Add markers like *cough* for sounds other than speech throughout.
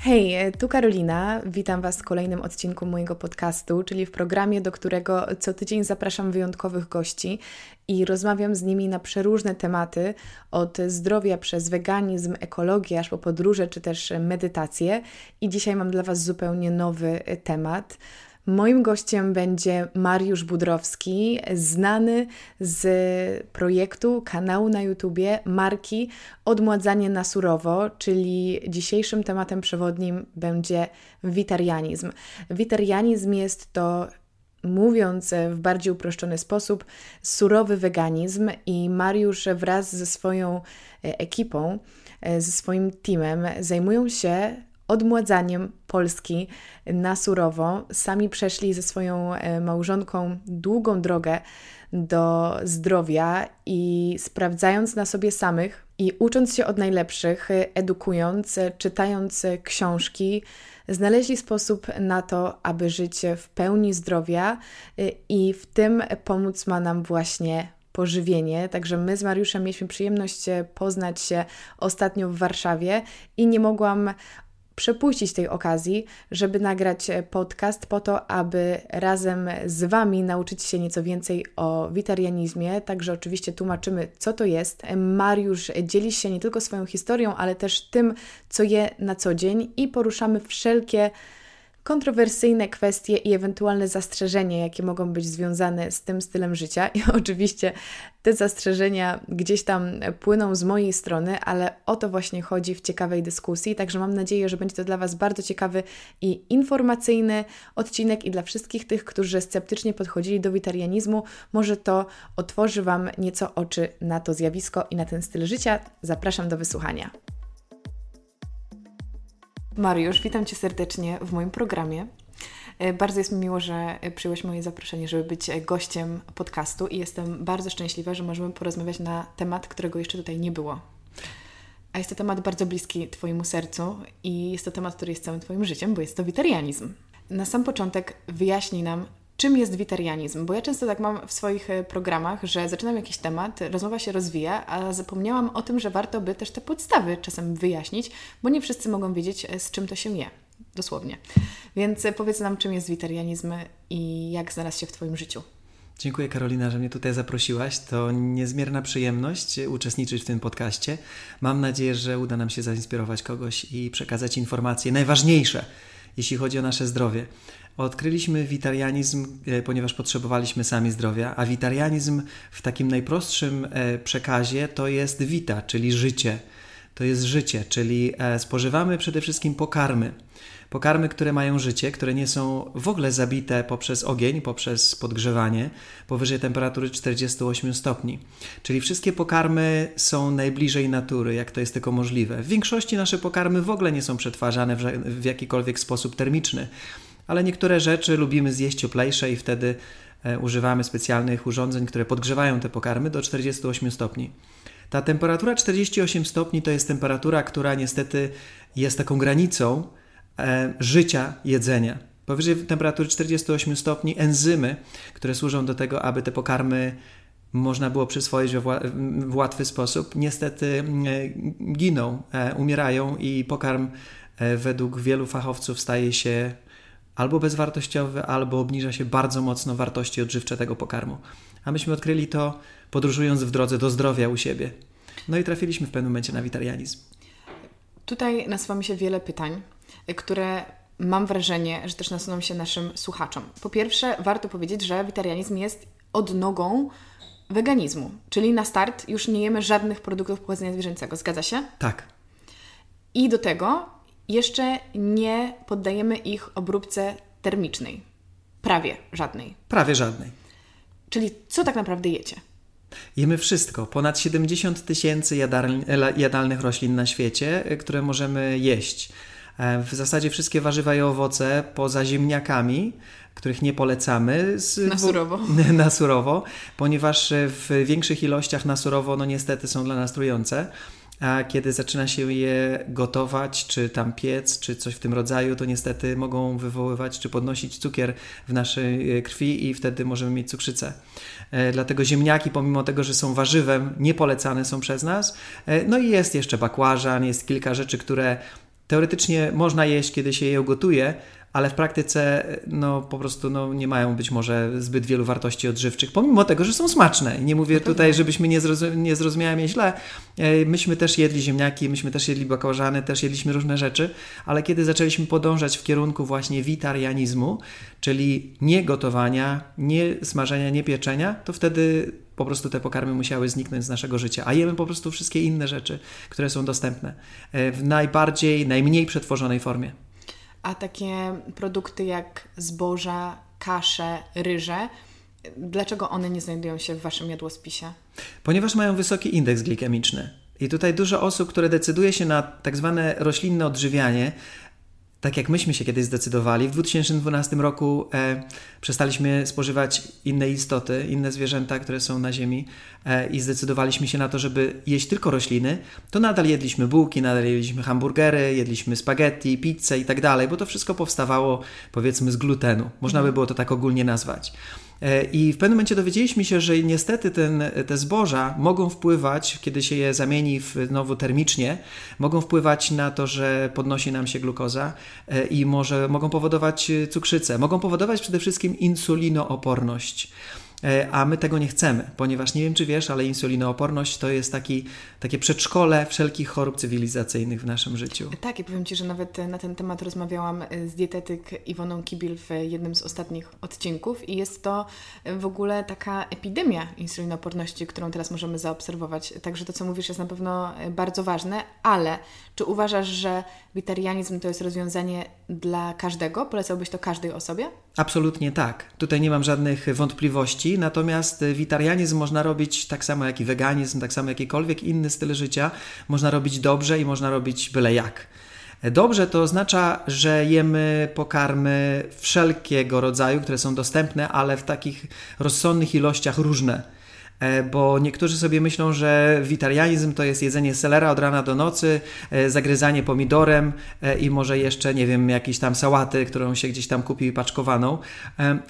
Hej, tu Karolina. Witam Was w kolejnym odcinku mojego podcastu, czyli w programie, do którego co tydzień zapraszam wyjątkowych gości i rozmawiam z nimi na przeróżne tematy, od zdrowia przez weganizm, ekologię, aż po podróże czy też medytację. I dzisiaj mam dla Was zupełnie nowy temat. Moim gościem będzie Mariusz Budrowski, znany z projektu, kanału na YouTubie marki Odmładzanie na surowo, czyli dzisiejszym tematem przewodnim będzie witarianizm. Witarianizm jest to mówiąc w bardziej uproszczony sposób, surowy weganizm i Mariusz wraz ze swoją ekipą, ze swoim teamem zajmują się odmładzaniem Polski na surowo. Sami przeszli ze swoją e, małżonką długą drogę do zdrowia i sprawdzając na sobie samych i ucząc się od najlepszych, edukując, czytając książki, znaleźli sposób na to, aby żyć w pełni zdrowia e, i w tym pomóc ma nam właśnie pożywienie. Także my z Mariuszem mieliśmy przyjemność poznać się ostatnio w Warszawie i nie mogłam przepuścić tej okazji, żeby nagrać podcast po to, aby razem z Wami nauczyć się nieco więcej o witarianizmie. Także oczywiście tłumaczymy, co to jest. Mariusz dzieli się nie tylko swoją historią, ale też tym, co je na co dzień i poruszamy wszelkie kontrowersyjne kwestie i ewentualne zastrzeżenia, jakie mogą być związane z tym stylem życia. I *laughs* oczywiście te zastrzeżenia gdzieś tam płyną z mojej strony, ale o to właśnie chodzi w ciekawej dyskusji. Także mam nadzieję, że będzie to dla Was bardzo ciekawy i informacyjny odcinek i dla wszystkich tych, którzy sceptycznie podchodzili do witarianizmu, może to otworzy Wam nieco oczy na to zjawisko i na ten styl życia. Zapraszam do wysłuchania. Mariusz, witam Cię serdecznie w moim programie. E, bardzo jest mi miło, że przyjąłeś moje zaproszenie, żeby być gościem podcastu i jestem bardzo szczęśliwa, że możemy porozmawiać na temat, którego jeszcze tutaj nie było. A jest to temat bardzo bliski Twojemu sercu i jest to temat, który jest całym Twoim życiem, bo jest to witarianizm. Na sam początek wyjaśnij nam, czym jest witarianizm, bo ja często tak mam w swoich e, programach, że zaczynam jakiś temat, rozmowa się rozwija, a zapomniałam o tym, że warto by też te podstawy czasem wyjaśnić, bo nie wszyscy mogą wiedzieć, e, z czym to się je. Dosłownie. Więc e, powiedz nam, czym jest witarianizm i jak znalazł się w Twoim życiu. Dziękuję Karolina, że mnie tutaj zaprosiłaś. To niezmierna przyjemność uczestniczyć w tym podcaście. Mam nadzieję, że uda nam się zainspirować kogoś i przekazać informacje najważniejsze, jeśli chodzi o nasze zdrowie. Odkryliśmy witarianizm, e, ponieważ potrzebowaliśmy sami zdrowia, a witarianizm w takim najprostszym e, przekazie to jest wita, czyli życie. To jest życie, czyli e, spożywamy przede wszystkim pokarmy. Pokarmy, które mają życie, które nie są w ogóle zabite poprzez ogień, poprzez podgrzewanie powyżej temperatury 48 stopni. Czyli wszystkie pokarmy są najbliżej natury, jak to jest tylko możliwe. W większości nasze pokarmy w ogóle nie są przetwarzane w, w jakikolwiek sposób termiczny ale niektóre rzeczy lubimy zjeść cieplejsze i wtedy e, używamy specjalnych urządzeń, które podgrzewają te pokarmy do 48 stopni. Ta temperatura 48 stopni to jest temperatura, która niestety jest taką granicą e, życia jedzenia. Powyżej temperatury 48 stopni enzymy, które służą do tego, aby te pokarmy można było przyswoić w łatwy sposób, niestety e, giną, umierają i pokarm według wielu fachowców staje się albo bezwartościowy, albo obniża się bardzo mocno wartości odżywcze tego pokarmu. A myśmy odkryli to podróżując w drodze do zdrowia u siebie. No i trafiliśmy w pewnym momencie na witarianizm. Tutaj nasuwa mi się wiele pytań, które mam wrażenie, że też nasuną się naszym słuchaczom. Po pierwsze, warto powiedzieć, że witarianizm jest odnogą weganizmu, czyli na start już nie jemy żadnych produktów pochodzenia zwierzęcego. Zgadza się? Tak. I do tego jeszcze nie poddajemy ich obróbce termicznej. Prawie żadnej. Prawie żadnej. Czyli co tak naprawdę jecie? Jemy wszystko. Ponad 70 tysięcy jadalnych roślin na świecie, y, które możemy jeść. E, w zasadzie wszystkie warzywa i owoce poza ziemniakami, których nie polecamy. Z, na surowo. *laughs* Na surowo, ponieważ w większych ilościach na surowo no niestety są dla nas trujące a kiedy zaczyna się je gotować, czy tam piec, czy coś w tym rodzaju, to niestety mogą wywoływać czy podnosić cukier w naszej e, krwi i wtedy możemy mieć cukrzycę. E, dlatego ziemniaki, pomimo tego, że są warzywem, nie polecane są przez nas. E, no i jest jeszcze bakłażan, jest kilka rzeczy, które Teoretycznie można jeść, kiedy się je gotuje, ale w praktyce no, po prostu no, nie mają być może zbyt wielu wartości odżywczych, pomimo tego, że są smaczne. I nie mówię tutaj, żebyśmy nie, zrozum- nie zrozumiały mnie źle. Myśmy też jedli ziemniaki, myśmy też jedli baklażany, też jedliśmy różne rzeczy, ale kiedy zaczęliśmy podążać w kierunku właśnie witarianizmu, czyli nie gotowania, nie smażenia, nie pieczenia, to wtedy po prostu te pokarmy musiały zniknąć z naszego życia, a jemy po prostu wszystkie inne rzeczy, które są dostępne e, w najbardziej, najmniej przetworzonej formie. A takie produkty jak zboża, kasze, ryże, dlaczego one nie znajdują się w Waszym jadłospisie? Ponieważ mają wysoki indeks glikemiczny. I tutaj dużo osób, które decyduje się na tak zwane roślinne odżywianie, tak jak myśmy się kiedyś zdecydowali, w 2012 roku e, przestaliśmy spożywać inne istoty, inne zwierzęta, które są na Ziemi e, i zdecydowaliśmy się na to, żeby jeść tylko rośliny, to nadal jedliśmy bułki, nadal jedliśmy hamburgery, jedliśmy spaghetti, pizzę i tak dalej, bo to wszystko powstawało powiedzmy z glutenu. Można by było to tak ogólnie nazwać. E, I w pewnym momencie dowiedzieliśmy się, że niestety ten, te zboża mogą wpływać, kiedy się je zamieni w nowo termicznie, mogą wpływać na to, że podnosi nam się glukoza e, i może mogą powodować cukrzycę. Mogą powodować przede wszystkim insulinooporność. E, a my tego nie chcemy, ponieważ nie wiem, czy wiesz, ale insulinooporność to jest taki, takie przedszkole wszelkich chorób cywilizacyjnych w naszym życiu. Tak, i powiem Ci, że nawet na ten temat rozmawiałam z dietetyk Iwoną Kibil w jednym z ostatnich odcinków i jest to w ogóle taka epidemia insulinooporności, którą teraz możemy zaobserwować. Także to, co mówisz, jest na pewno bardzo ważne, ale czy uważasz, że witarianizm to jest rozwiązanie dla każdego? Polecałbyś to każdej osobie? Absolutnie tak. Tutaj nie mam żadnych wątpliwości. Natomiast witarianizm można robić tak samo jak i weganizm, tak samo jakikolwiek inny styl życia. Można robić dobrze i można robić byle jak. Dobrze to oznacza, że jemy pokarmy wszelkiego rodzaju, które są dostępne, ale w takich rozsądnych ilościach różne bo niektórzy sobie myślą, że witarianizm to jest jedzenie selera od rana do nocy, e, zagryzanie pomidorem e, i może jeszcze, nie wiem, jakiejś tam sałaty, którą się gdzieś tam kupi paczkowaną,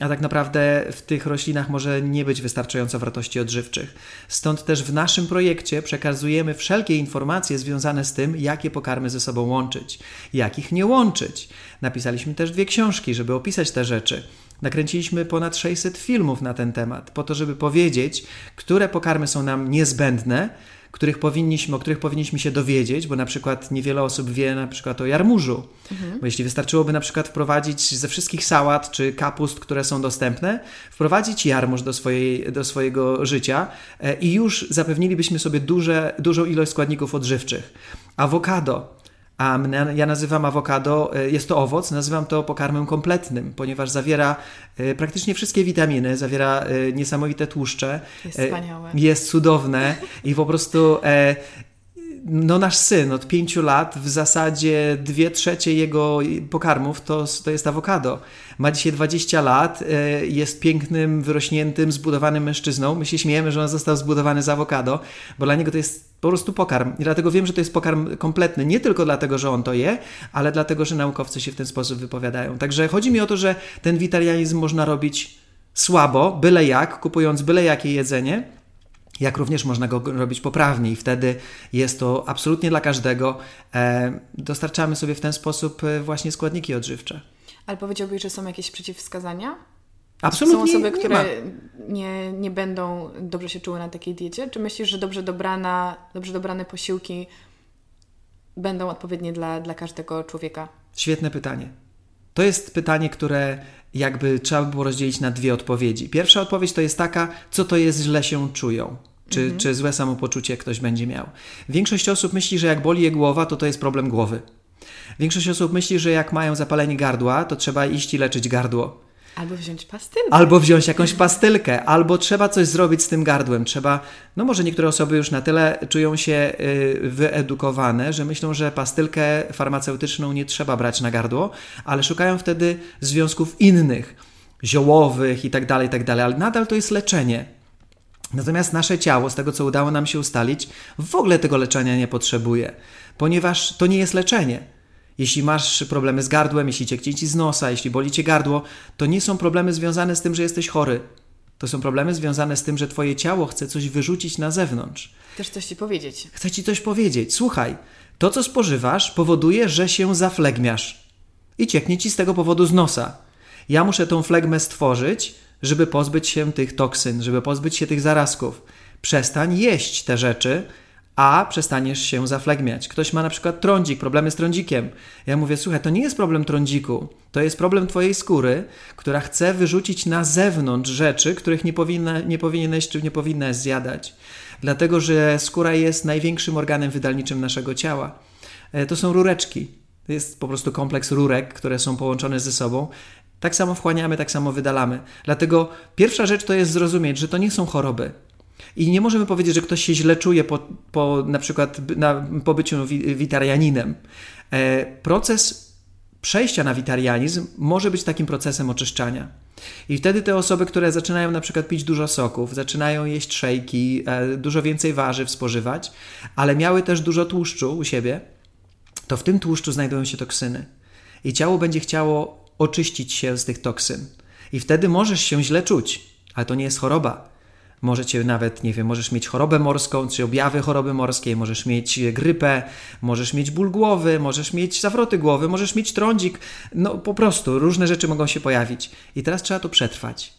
a tak naprawdę w tych roślinach może nie być wystarczająco wartości odżywczych. Stąd też w naszym projekcie przekazujemy wszelkie informacje związane z tym, jakie pokarmy ze sobą łączyć, jakich nie łączyć. Napisaliśmy też dwie książki, żeby opisać te rzeczy. Nakręciliśmy ponad 600 filmów na ten temat, po to, żeby powiedzieć, które pokarmy są nam niezbędne, których powinniśmy, o których powinniśmy się dowiedzieć, bo na przykład niewiele osób wie na przykład o jarmużu. Mhm. Bo jeśli wystarczyłoby na przykład wprowadzić ze wszystkich sałat czy kapust, które są dostępne, wprowadzić jarmuż do, swojej, do swojego życia e, i już zapewnilibyśmy sobie duże, dużą ilość składników odżywczych. Awokado a ja nazywam awokado, e, jest to owoc, nazywam to pokarmem kompletnym, ponieważ zawiera e, praktycznie wszystkie witaminy, zawiera e, niesamowite tłuszcze. Jest wspaniałe. Jest cudowne i po prostu no nasz syn od pięciu lat w zasadzie dwie trzecie jego pokarmów to, to jest awokado. Ma dzisiaj 20 lat, jest pięknym, wyrośniętym, zbudowanym mężczyzną. My się śmiejemy, że on został zbudowany z awokado, bo dla niego to jest po prostu pokarm. I dlatego wiem, że to jest pokarm kompletny, nie tylko dlatego, że on to je, ale dlatego, że naukowcy się w ten sposób wypowiadają. Także chodzi mi o to, że ten witarianizm można robić słabo, byle jak, kupując byle jakie jedzenie, jak również można go robić poprawnie i wtedy jest to absolutnie dla każdego. E, dostarczamy sobie w ten sposób e, właśnie składniki odżywcze. Ale powiedziałbyś, że są jakieś przeciwwskazania? Absolutnie Są osoby, które nie, nie będą dobrze się czuły na takiej diecie? Czy myślisz, że dobrze, dobrana, dobrze dobrane posiłki będą odpowiednie dla, dla każdego człowieka? Świetne pytanie. To jest pytanie, które jakby trzeba by było rozdzielić na dwie odpowiedzi. Pierwsza odpowiedź to jest taka, co to jest źle się czują. Czy, mhm. czy złe samopoczucie ktoś będzie miał. Większość osób myśli, że jak boli je głowa, to to jest problem głowy. Większość osób myśli, że jak mają zapalenie gardła, to trzeba iść i leczyć gardło. Albo wziąć pastylkę. Albo wziąć jakąś pastylkę, albo trzeba coś zrobić z tym gardłem. Trzeba, no może niektóre osoby już na tyle czują się y, wyedukowane, że myślą, że pastylkę farmaceutyczną nie trzeba brać na gardło, ale szukają wtedy związków innych, ziołowych i tak dalej, tak dalej, ale nadal to jest leczenie. Natomiast nasze ciało, z tego co udało nam się ustalić, w ogóle tego leczenia nie potrzebuje, ponieważ to nie jest leczenie. Jeśli masz problemy z gardłem, jeśli cię ci z nosa, jeśli boli cię gardło, to nie są problemy związane z tym, że jesteś chory. To są problemy związane z tym, że twoje ciało chce coś wyrzucić na zewnątrz. Chcesz coś ci powiedzieć. Chce ci coś powiedzieć. Słuchaj, To, co spożywasz, powoduje, że się zaflegmiasz i cieknie ci z tego powodu z nosa. Ja muszę tą flegmę stworzyć, żeby pozbyć się tych toksyn, żeby pozbyć się tych zarazków. Przestań jeść te rzeczy, a przestaniesz się zaflegmiać. Ktoś ma na przykład trądzik, problemy z trądzikiem. Ja mówię, słuchaj, to nie jest problem trądziku, to jest problem twojej skóry, która chce wyrzucić na zewnątrz rzeczy, których nie, powinna, nie powinieneś czy nie powinnaś zjadać. Dlatego, że skóra jest największym organem wydalniczym naszego ciała. E, to są rureczki. To jest po prostu kompleks rurek, które są połączone ze sobą. Tak samo wchłaniamy, tak samo wydalamy. Dlatego pierwsza rzecz to jest zrozumieć, że to nie są choroby. I nie możemy powiedzieć, że ktoś się źle czuje po, po na przykład na, po byciu witarianinem. E, proces przejścia na witarianizm może być takim procesem oczyszczania. I wtedy te osoby, które zaczynają na przykład pić dużo soków, zaczynają jeść szejki, e, dużo więcej warzyw spożywać, ale miały też dużo tłuszczu u siebie, to w tym tłuszczu znajdują się toksyny. I ciało będzie chciało oczyścić się z tych toksyn. I wtedy możesz się źle czuć, ale to nie jest choroba. Możecie nawet, nie wiem, możesz mieć chorobę morską, czy objawy choroby morskiej, możesz mieć grypę, możesz mieć ból głowy, możesz mieć zawroty głowy, możesz mieć trądzik. No po prostu różne rzeczy mogą się pojawić. I teraz trzeba to przetrwać.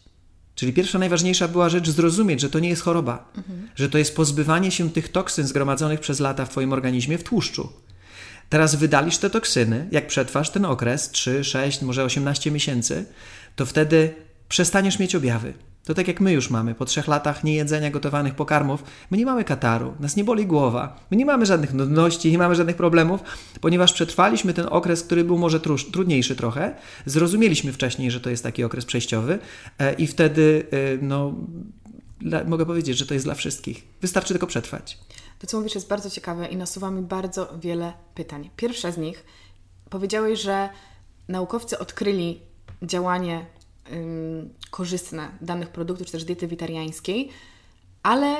Czyli pierwsza, najważniejsza była rzecz zrozumieć, że to nie jest choroba, mhm. że to jest pozbywanie się tych toksyn zgromadzonych przez lata w Twoim organizmie w tłuszczu. Teraz wydalisz te toksyny, jak przetrwasz ten okres 3, 6, może 18 miesięcy, to wtedy przestaniesz mieć objawy. To tak jak my już mamy, po trzech latach niejedzenia gotowanych pokarmów, my nie mamy kataru, nas nie boli głowa, my nie mamy żadnych nudności, nie mamy żadnych problemów, ponieważ przetrwaliśmy ten okres, który był może trudniejszy trochę, zrozumieliśmy wcześniej, że to jest taki okres przejściowy e, i wtedy, e, no, mogę powiedzieć, że to jest dla wszystkich. Wystarczy tylko przetrwać. To, co mówisz, jest bardzo ciekawe i nasuwa mi bardzo wiele pytań. Pierwsze z nich, powiedziałeś, że naukowcy odkryli działanie korzystne danych produktów, czy też diety witariańskiej, ale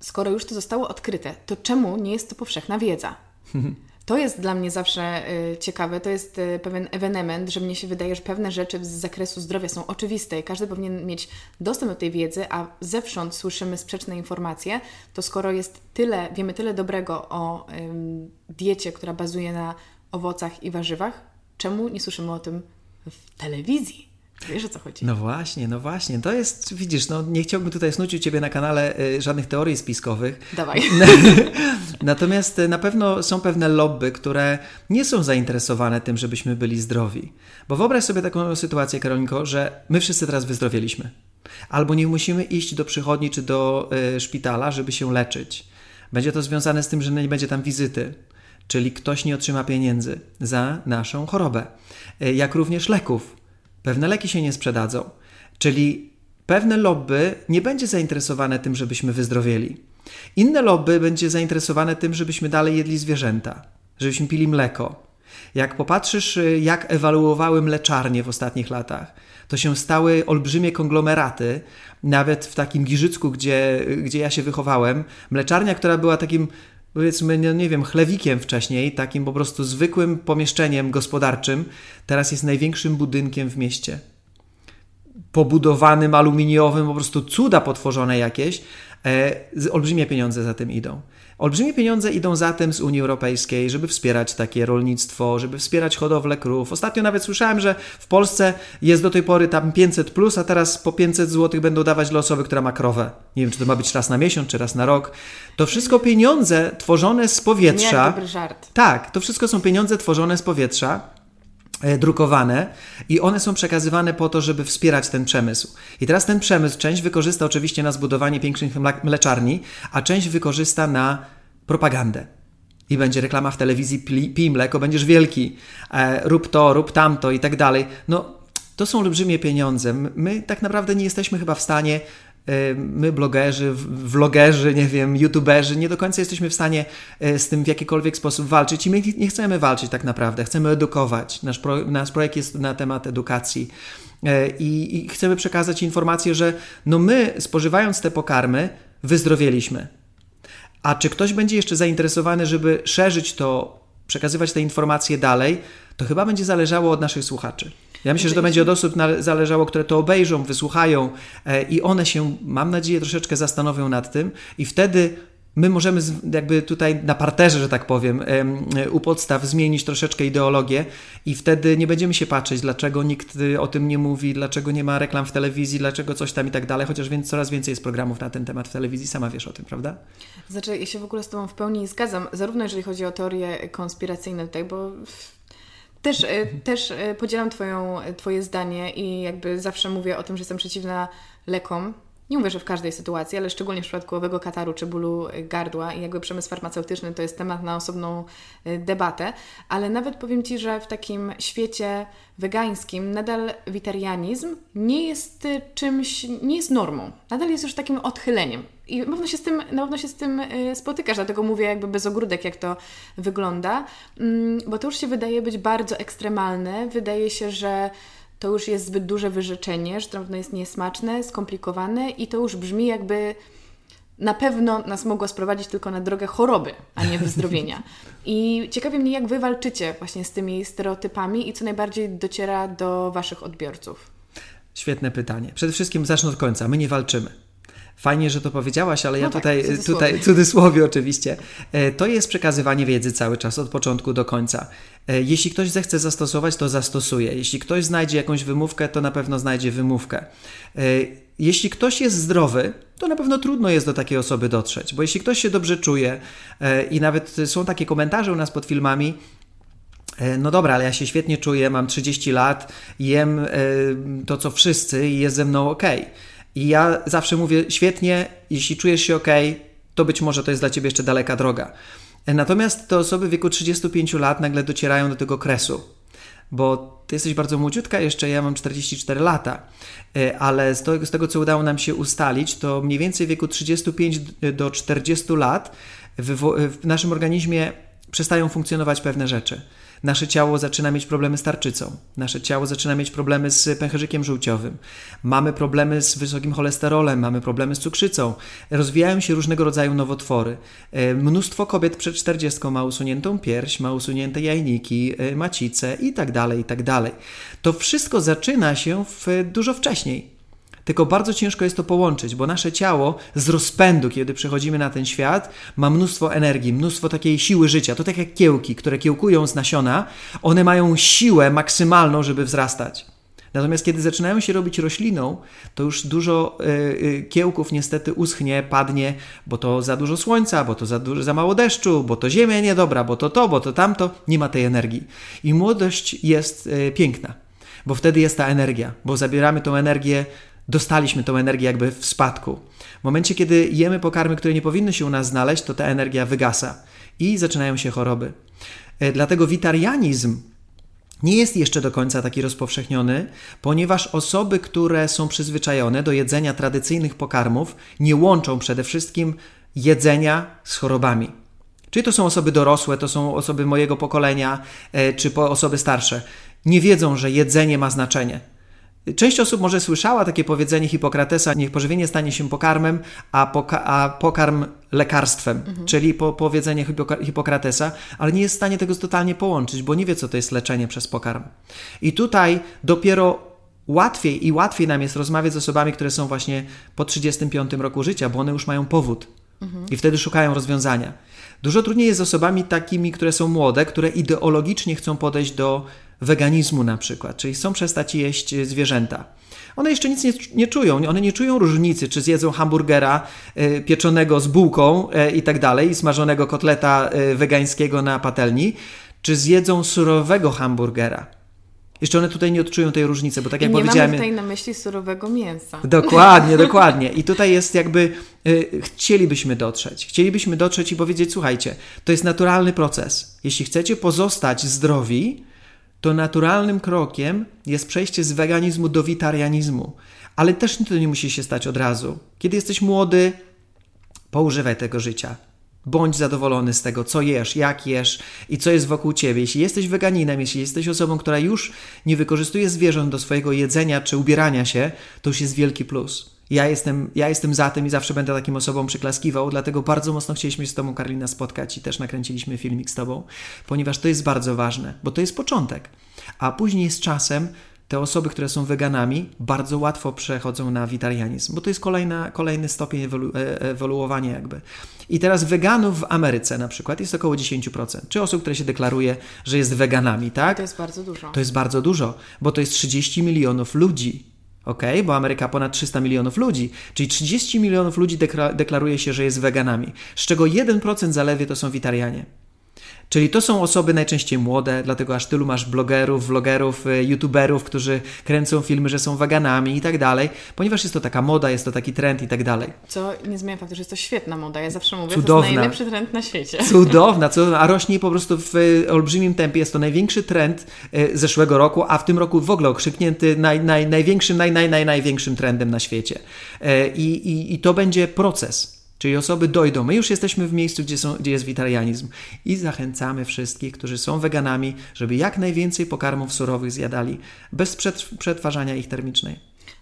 skoro już to zostało odkryte, to czemu nie jest to powszechna wiedza? *laughs* To jest dla mnie zawsze y, ciekawe, to jest y, pewien ewenement, że mnie się wydaje, że pewne rzeczy z zakresu zdrowia są oczywiste i każdy powinien mieć dostęp do tej wiedzy, a zewsząd słyszymy sprzeczne informacje, to skoro jest tyle, wiemy tyle dobrego o diecie, która bazuje na owocach i warzywach, czemu nie słyszymy o tym w telewizji? Wiesz o co chodzi? No właśnie, no właśnie. To jest, widzisz, no nie chciałbym tutaj snucić Ciebie na kanale y, żadnych teorii spiskowych. Dawaj. *laughs* Natomiast y, na pewno są pewne lobby, które nie są zainteresowane tym, żebyśmy byli zdrowi. Bo wyobraź sobie taką sytuację, Karolinko, że my wszyscy teraz wyzdrowieliśmy. Albo nie musimy iść do przychodni czy do y, szpitala, żeby się leczyć. Będzie to związane z tym, że nie będzie tam wizyty. Czyli ktoś nie otrzyma pieniędzy za naszą chorobę. Jak również leków pewne leki się nie sprzedadzą. Czyli pewne lobby nie będzie zainteresowane tym, żebyśmy wyzdrowieli. Inne lobby będzie zainteresowane tym, żebyśmy dalej jedli zwierzęta, żebyśmy pili mleko. Jak popatrzysz, y, jak ewaluowały mleczarnie w ostatnich latach, to się stały olbrzymie konglomeraty. Nawet w takim Giżycku, gdzie, gdzie ja się wychowałem, mleczarnia, która była takim powiedzmy, no nie wiem, chlewikiem wcześniej, takim po prostu zwykłym pomieszczeniem gospodarczym, teraz jest największym budynkiem w mieście. Pobudowanym, aluminiowym, po prostu cuda potworzone jakieś. E, olbrzymie pieniądze za tym idą. Olbrzymie pieniądze idą zatem z Unii Europejskiej, żeby wspierać takie rolnictwo, żeby wspierać hodowlę krów. Ostatnio nawet słyszałem, że w Polsce jest do tej pory tam 500, plus, a teraz po 500 zł będą dawać dla osoby, która ma krowę. Nie wiem, czy to ma być raz na miesiąc, czy raz na rok. To wszystko pieniądze tworzone z powietrza. Nie, dobry żart. Tak, to wszystko są pieniądze tworzone z powietrza drukowane i one są przekazywane po to, żeby wspierać ten przemysł. I teraz ten przemysł część wykorzysta oczywiście na zbudowanie pięknych mleczarni, a część wykorzysta na propagandę. I będzie reklama w telewizji, pij mleko, będziesz wielki, e, rób to, rób tamto i tak dalej. No, to są olbrzymie pieniądze. My tak naprawdę nie jesteśmy chyba w stanie e, my blogerzy, vlogerzy, nie wiem, youtuberzy, nie do końca jesteśmy w stanie e, z tym w jakikolwiek sposób walczyć i my nie chcemy walczyć tak naprawdę, chcemy edukować. Nasz, pro, nasz projekt jest na temat edukacji e, i, i chcemy przekazać informację, że no my spożywając te pokarmy wyzdrowieliśmy. A czy ktoś będzie jeszcze zainteresowany, żeby szerzyć to, przekazywać te informacje dalej, to chyba będzie zależało od naszych słuchaczy. Ja myślę, że to będzie od osób zależało, które to obejrzą, wysłuchają e, i one się, mam nadzieję, troszeczkę zastanowią nad tym i wtedy My możemy jakby tutaj na parterze, że tak powiem, u podstaw zmienić troszeczkę ideologię i wtedy nie będziemy się patrzeć, dlaczego nikt o tym nie mówi, dlaczego nie ma reklam w telewizji, dlaczego coś tam i tak dalej, chociaż więc coraz więcej jest programów na ten temat w telewizji, sama wiesz o tym, prawda? Znaczy, ja się w ogóle z Tobą w pełni zgadzam, zarówno jeżeli chodzi o teorie konspiracyjne tutaj, bo też, e, też e, podzielam twoją, Twoje zdanie i jakby zawsze mówię o tym, że jestem przeciwna lekom, nie mówię, że w każdej sytuacji, ale szczególnie w przypadku owego kataru czy bólu gardła i jakby przemysł farmaceutyczny to jest temat na osobną debatę, ale nawet powiem Ci, że w takim świecie wegańskim nadal witarianizm nie jest czymś, nie jest normą. Nadal jest już takim odchyleniem. I na pewno się z tym, na pewno się z tym y, spotykasz, dlatego mówię jakby bez ogródek, jak to wygląda, mm, bo to już się wydaje być bardzo ekstremalne. Wydaje się, że to już jest zbyt duże wyrzeczenie, że to jest niesmaczne, skomplikowane i to już brzmi jakby na pewno nas mogło sprowadzić tylko na drogę choroby, a nie wyzdrowienia. *laughs* I ciekawi mnie, jak Wy walczycie właśnie z tymi stereotypami i co najbardziej dociera do Waszych odbiorców. Świetne pytanie. Przede wszystkim zacznę od końca. My nie walczymy. Fajnie, że to powiedziałaś, ale no ja tak, tutaj, cudzysłowie. tutaj, cudzysłowie oczywiście, e, to jest przekazywanie wiedzy cały czas, od początku do końca. E, jeśli ktoś zechce zastosować, to zastosuje. Jeśli ktoś znajdzie jakąś wymówkę, to na pewno znajdzie wymówkę. E, jeśli ktoś jest zdrowy, to na pewno trudno jest do takiej osoby dotrzeć, bo jeśli ktoś się dobrze czuje i nawet są takie komentarze u nas pod filmami, no dobra, ale ja się świetnie czuję, mam 30 lat, jem to co wszyscy i jest ze mną ok. I ja zawsze mówię, świetnie, jeśli czujesz się ok, to być może to jest dla ciebie jeszcze daleka droga. Natomiast te osoby w wieku 35 lat nagle docierają do tego kresu, bo ty jesteś bardzo młodziutka jeszcze, ja mam 44 lata, e, ale z tego, z tego co udało nam się ustalić, to mniej więcej w wieku 35 do 40 lat w, w naszym organizmie przestają funkcjonować pewne rzeczy. Nasze ciało zaczyna mieć problemy z tarczycą, nasze ciało zaczyna mieć problemy z pęcherzykiem żółciowym, mamy problemy z wysokim cholesterolem, mamy problemy z cukrzycą, rozwijają się różnego rodzaju nowotwory. E, mnóstwo kobiet przed 40 ma usuniętą pierś, ma usunięte jajniki, e, macicę itd., tak itd. Tak to wszystko zaczyna się w, dużo wcześniej. Tylko bardzo ciężko jest to połączyć, bo nasze ciało z rozpędu, kiedy przychodzimy na ten świat, ma mnóstwo energii, mnóstwo takiej siły życia. To tak jak kiełki, które kiełkują z nasiona, one mają siłę maksymalną, żeby wzrastać. Natomiast kiedy zaczynają się robić rośliną, to już dużo y, kiełków niestety uschnie, padnie, bo to za dużo słońca, bo to za, dużo, za mało deszczu, bo to ziemia niedobra, bo to to, bo to tamto. Nie ma tej energii. I młodość jest y, piękna, bo wtedy jest ta energia, bo zabieramy tą energię dostaliśmy tą energię jakby w spadku. W momencie, kiedy jemy pokarmy, które nie powinny się u nas znaleźć, to ta energia wygasa i zaczynają się choroby. E, dlatego witarianizm nie jest jeszcze do końca taki rozpowszechniony, ponieważ osoby, które są przyzwyczajone do jedzenia tradycyjnych pokarmów, nie łączą przede wszystkim jedzenia z chorobami. Czyli to są osoby dorosłe, to są osoby mojego pokolenia, e, czy osoby starsze. Nie wiedzą, że jedzenie ma znaczenie. Część osób może słyszała takie powiedzenie Hipokratesa, niech pożywienie stanie się pokarmem, a, poka a pokarm lekarstwem, mhm. czyli po powiedzenie Hipok Hipokratesa, ale nie jest w stanie tego totalnie połączyć, bo nie wie, co to jest leczenie przez pokarm. I tutaj dopiero łatwiej i łatwiej nam jest rozmawiać z osobami, które są właśnie po 35 roku życia, bo one już mają powód. Mhm. I wtedy szukają rozwiązania. Dużo trudniej jest z osobami takimi, które są młode, które ideologicznie chcą podejść do weganizmu na przykład, czyli chcą przestać jeść zwierzęta. One jeszcze nic nie, nie czują, one nie czują różnicy, czy zjedzą hamburgera y, pieczonego z bułką y, i tak dalej, smażonego kotleta y, wegańskiego na patelni, czy zjedzą surowego hamburgera. Jeszcze one tutaj nie odczują tej różnicy, bo tak jak nie powiedziałem. Nie mamy tutaj na myśli surowego mięsa. Dokładnie, *laughs* dokładnie. I tutaj jest jakby. Y, chcielibyśmy dotrzeć. Chcielibyśmy dotrzeć i powiedzieć: słuchajcie, to jest naturalny proces. Jeśli chcecie pozostać zdrowi, to naturalnym krokiem jest przejście z weganizmu do witarianizmu. Ale też to nie musi się stać od razu. Kiedy jesteś młody, poużywaj tego życia. Bądź zadowolony z tego, co jesz, jak jesz i co jest wokół ciebie. Jeśli jesteś weganinem, jeśli jesteś osobą, która już nie wykorzystuje zwierząt do swojego jedzenia czy ubierania się, to już jest wielki plus. Ja jestem, ja jestem za tym i zawsze będę takim osobą przyklaskiwał, dlatego bardzo mocno chcieliśmy się z Tobą, Karolina, spotkać i też nakręciliśmy filmik z Tobą, ponieważ to jest bardzo ważne, bo to jest początek. A później z czasem te osoby, które są weganami, bardzo łatwo przechodzą na witarianizm, bo to jest kolejna, kolejny stopień ewolu e, ewoluowania jakby. I teraz weganów w Ameryce na przykład jest około 10%, czy osób, które się deklaruje, że jest weganami, tak? To jest bardzo dużo. To jest bardzo dużo, bo to jest 30 milionów ludzi. Ok, bo Ameryka ponad 300 milionów ludzi, czyli 30 milionów ludzi deklaruje się, że jest weganami, z czego 1% zaledwie to są witarianie. Czyli to są osoby najczęściej młode, dlatego aż tylu masz blogerów, vlogerów, y, youtuberów, którzy kręcą filmy, że są weganami i tak dalej, ponieważ jest to taka moda, jest to taki trend i tak dalej. Co nie zmienia faktu, że jest to świetna moda. Ja zawsze mówię, Cudowna. to jest najlepszy trend na świecie. Cudowna, cudowna, a rośnie po prostu w y, olbrzymim tempie. Jest to największy trend y, zeszłego roku, a w tym roku w ogóle okrzyknięty naj, naj, największym, naj, naj, naj, największym trendem na świecie. I, i, I to będzie proces. Czyli osoby dojdą. My już jesteśmy w miejscu, gdzie, są, gdzie jest witarianizm i zachęcamy wszystkich, którzy są weganami, żeby jak najwięcej pokarmów surowych zjadali bez przetwarzania ich termicznej.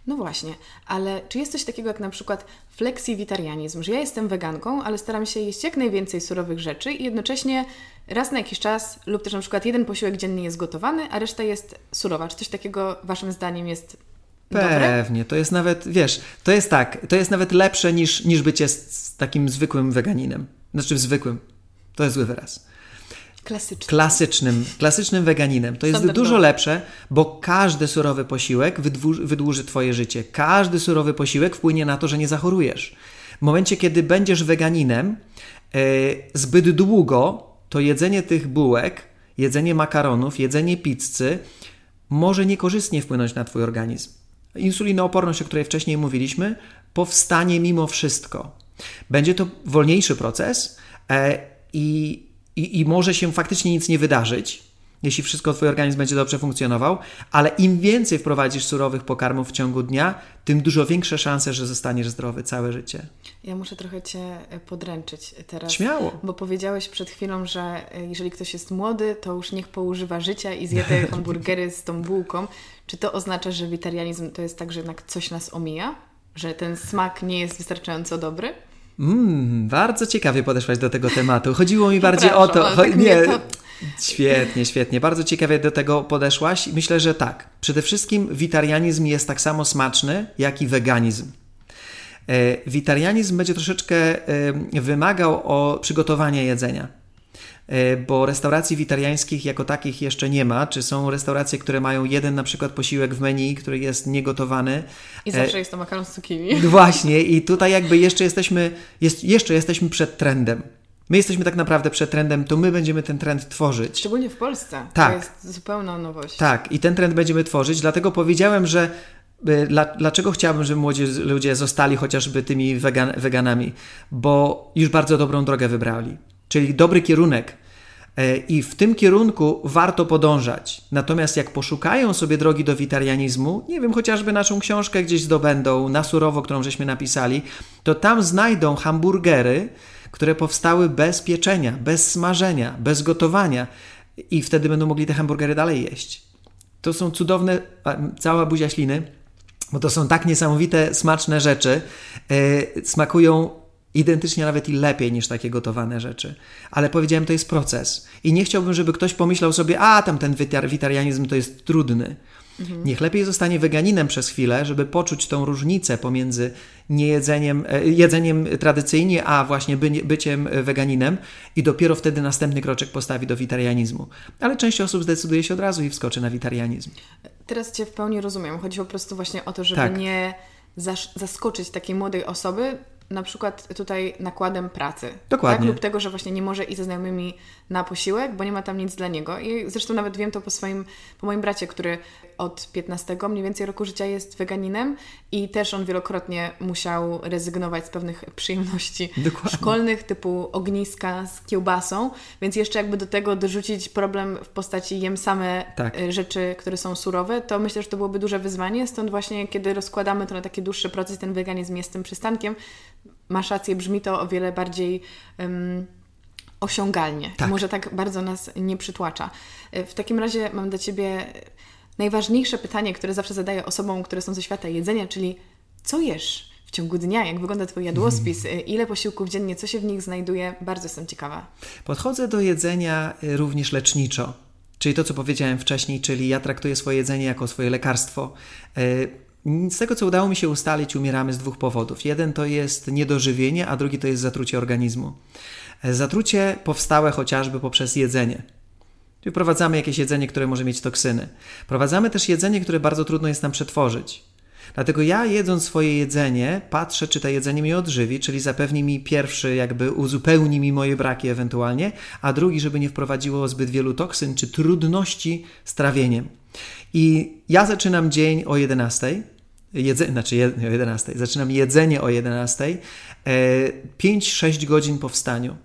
No właśnie, ale czy jest coś takiego jak na przykład flexiwitarianizm, że ja jestem weganką, ale staram się jeść jak najwięcej surowych rzeczy i jednocześnie raz na jakiś czas lub też na przykład jeden posiłek dziennie jest gotowany, a reszta jest surowa. Czy coś takiego Waszym zdaniem jest Pewnie, Dobre? to jest nawet, wiesz, to jest tak, to jest nawet lepsze niż, niż bycie z, z takim zwykłym weganinem. Znaczy zwykłym, to jest zły wyraz. Klasycznym. Klasycznym, klasycznym weganinem. To jest dużo lepsze, bo każdy surowy posiłek wydłuży, wydłuży Twoje życie. Każdy surowy posiłek wpłynie na to, że nie zachorujesz. W momencie, kiedy będziesz weganinem yy, zbyt długo, to jedzenie tych bułek, jedzenie makaronów, jedzenie pizzy może niekorzystnie wpłynąć na Twój organizm insulinooporność, o której wcześniej mówiliśmy, powstanie mimo wszystko. Będzie to wolniejszy proces e, i, i, i może się faktycznie nic nie wydarzyć, jeśli wszystko Twój organizm będzie dobrze funkcjonował, ale im więcej wprowadzisz surowych pokarmów w ciągu dnia, tym dużo większe szanse, że zostaniesz zdrowy całe życie. Ja muszę trochę Cię e, podręczyć teraz. Śmiało. Bo powiedziałeś przed chwilą, że e, jeżeli ktoś jest młody, to już niech poużywa życia i zje te *laughs* hamburgery z tą bułką. Czy to oznacza, że witarianizm to jest tak, że jednak coś nas omija? Że ten smak nie jest wystarczająco dobry? Mm, bardzo ciekawie podeszłaś do tego tematu. Chodziło mi bardziej o to. Cho tak *laughs* nie, to... Świetnie, świetnie. Bardzo ciekawie do tego podeszłaś. Myślę, że tak. Przede wszystkim witarianizm jest tak samo smaczny, jak i weganizm. E, witarianizm będzie troszeczkę wymagał o przygotowanie jedzenia bo restauracji witariańskich jako takich jeszcze nie ma. Czy są restauracje, które mają jeden na przykład posiłek w menu, który jest niegotowany. I zawsze jest to makaron z cukinii. *laughs* Właśnie i tutaj jakby jeszcze jesteśmy, jest, jeszcze jesteśmy przed trendem. My jesteśmy tak naprawdę przed trendem, to my będziemy ten trend tworzyć. Szczególnie w Polsce. Tak. To jest zupełna nowość. Tak, i ten trend będziemy tworzyć, dlatego powiedziałem, że y, dlaczego chciałbym, żeby młodzi ludzie zostali chociażby tymi wegan, weganami? Bo już bardzo dobrą drogę wybrali, czyli dobry kierunek. E, I w tym kierunku warto podążać. Natomiast jak poszukają sobie drogi do witarianizmu, nie wiem, chociażby naszą książkę gdzieś zdobędą, na surowo, którą żeśmy napisali, to tam znajdą hamburgery, które powstały bez pieczenia, bez smażenia, bez gotowania i wtedy będą mogli te hamburgery dalej jeść. To są cudowne, cała buzia śliny, bo to są tak niesamowite, smaczne rzeczy. Yy, smakują identycznie nawet i lepiej niż takie gotowane rzeczy. Ale powiedziałem, to jest proces. I nie chciałbym, żeby ktoś pomyślał sobie, a tam ten witarianizm to jest trudny. Mhm. Niech lepiej zostanie weganinem przez chwilę, żeby poczuć tą różnicę pomiędzy niejedzeniem, e, jedzeniem tradycyjnie, a właśnie by, byciem weganinem i dopiero wtedy następny kroczek postawi do witarianizmu. Ale część osób zdecyduje się od razu i wskoczy na witarianizm. Teraz Cię w pełni rozumiem. Chodzi po prostu właśnie o to, żeby tak. nie zaskoczyć takiej młodej osoby, na przykład tutaj nakładem pracy. Dokładnie. Tak? Lub tego, że właśnie nie może iść ze znajomymi na posiłek, bo nie ma tam nic dla niego. I zresztą nawet wiem to po swoim, po moim bracie, który od 15 mniej więcej roku życia jest weganinem i też on wielokrotnie musiał rezygnować z pewnych przyjemności *laughs* Dokładnie. szkolnych, typu ogniska z kiełbasą, więc jeszcze jakby do tego dorzucić problem w postaci jem same tak. Y, rzeczy, które są surowe, to myślę, że to byłoby duże wyzwanie, stąd właśnie kiedy rozkładamy to na taki dłuższy proces, ten weganizm jest tym przystankiem, masz rację, brzmi to o wiele bardziej um, osiągalnie. Tak. Może tak bardzo nas nie przytłacza. Y, w takim razie mam do Ciebie najważniejsze pytanie, które zawsze zadaję osobom, które są ze świata jedzenia, czyli co jesz w ciągu dnia, jak wygląda Twój jadłospis, mm. ile posiłków dziennie, co się w nich znajduje, bardzo jestem ciekawa. Podchodzę do jedzenia y, również leczniczo. Czyli to, co powiedziałem wcześniej, czyli ja traktuję swoje jedzenie jako swoje lekarstwo. E, z tego, co udało mi się ustalić, umieramy z dwóch powodów. Jeden to jest niedożywienie, a drugi to jest zatrucie organizmu. Zatrucie powstałe chociażby poprzez jedzenie. Czyli wprowadzamy jakieś jedzenie, które może mieć toksyny. Wprowadzamy też jedzenie, które bardzo trudno jest nam przetworzyć. Dlatego ja jedząc swoje jedzenie, patrzę, czy to jedzenie mnie odżywi, czyli zapewni mi pierwszy, jakby uzupełni mi moje braki ewentualnie, a drugi, żeby nie wprowadziło zbyt wielu toksyn czy trudności z trawieniem. I ja zaczynam dzień o 11. Jedze, znaczy je, o 11. Zaczynam jedzenie o 11. 5-6 e, godzin po wstaniu.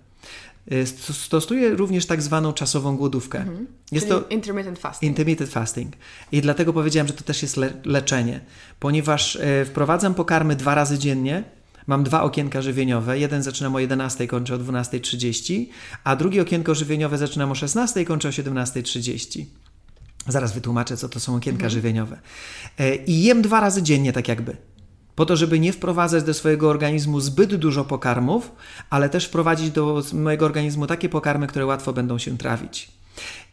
E, Stosuję również tak zwaną czasową głodówkę. Mhm. Jest Czyli to intermittent fasting. Intermittent fasting. I dlatego powiedziałem, że to też jest le leczenie, ponieważ e, wprowadzam pokarmy dwa razy dziennie. Mam dwa okienka żywieniowe. Jeden zaczynam o 11, kończę o 12.30, a drugie okienko żywieniowe zaczynam o 16, kończę o 17.30. Zaraz wytłumaczę, co to są okienka mhm. żywieniowe. E, I jem dwa razy dziennie, tak jakby po to, żeby nie wprowadzać do swojego organizmu zbyt dużo pokarmów, ale też wprowadzić do mojego organizmu takie pokarmy, które łatwo będą się trawić.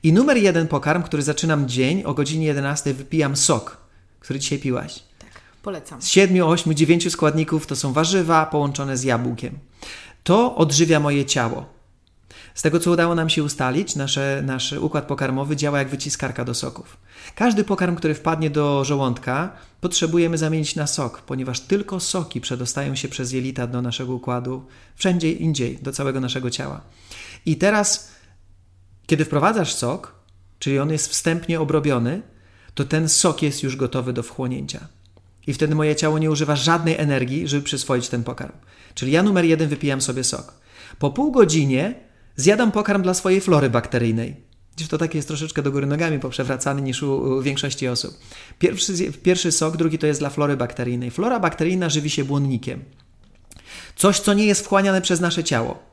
I numer jeden pokarm, który zaczynam dzień o godzinie 11, wypijam sok, który dzisiaj piłaś. Tak, polecam. Z 7, 8, 9 składników to są warzywa połączone z jabłkiem. To odżywia moje ciało. Z tego, co udało nam się ustalić, nasze, nasz układ pokarmowy działa jak wyciskarka do soków. Każdy pokarm, który wpadnie do żołądka, potrzebujemy zamienić na sok, ponieważ tylko soki przedostają się przez jelita do naszego układu, wszędzie indziej, do całego naszego ciała. I teraz, kiedy wprowadzasz sok, czyli on jest wstępnie obrobiony, to ten sok jest już gotowy do wchłonięcia. I wtedy moje ciało nie używa żadnej energii, żeby przyswoić ten pokarm. Czyli ja numer jeden wypijam sobie sok. Po pół godzinie Zjadam pokarm dla swojej flory bakteryjnej. Gdzieś to takie jest troszeczkę do góry nogami poprzewracany niż u, u większości osób. Pierwszy, pierwszy sok, drugi to jest dla flory bakteryjnej. Flora bakteryjna żywi się błonnikiem. Coś, co nie jest wchłaniane przez nasze ciało.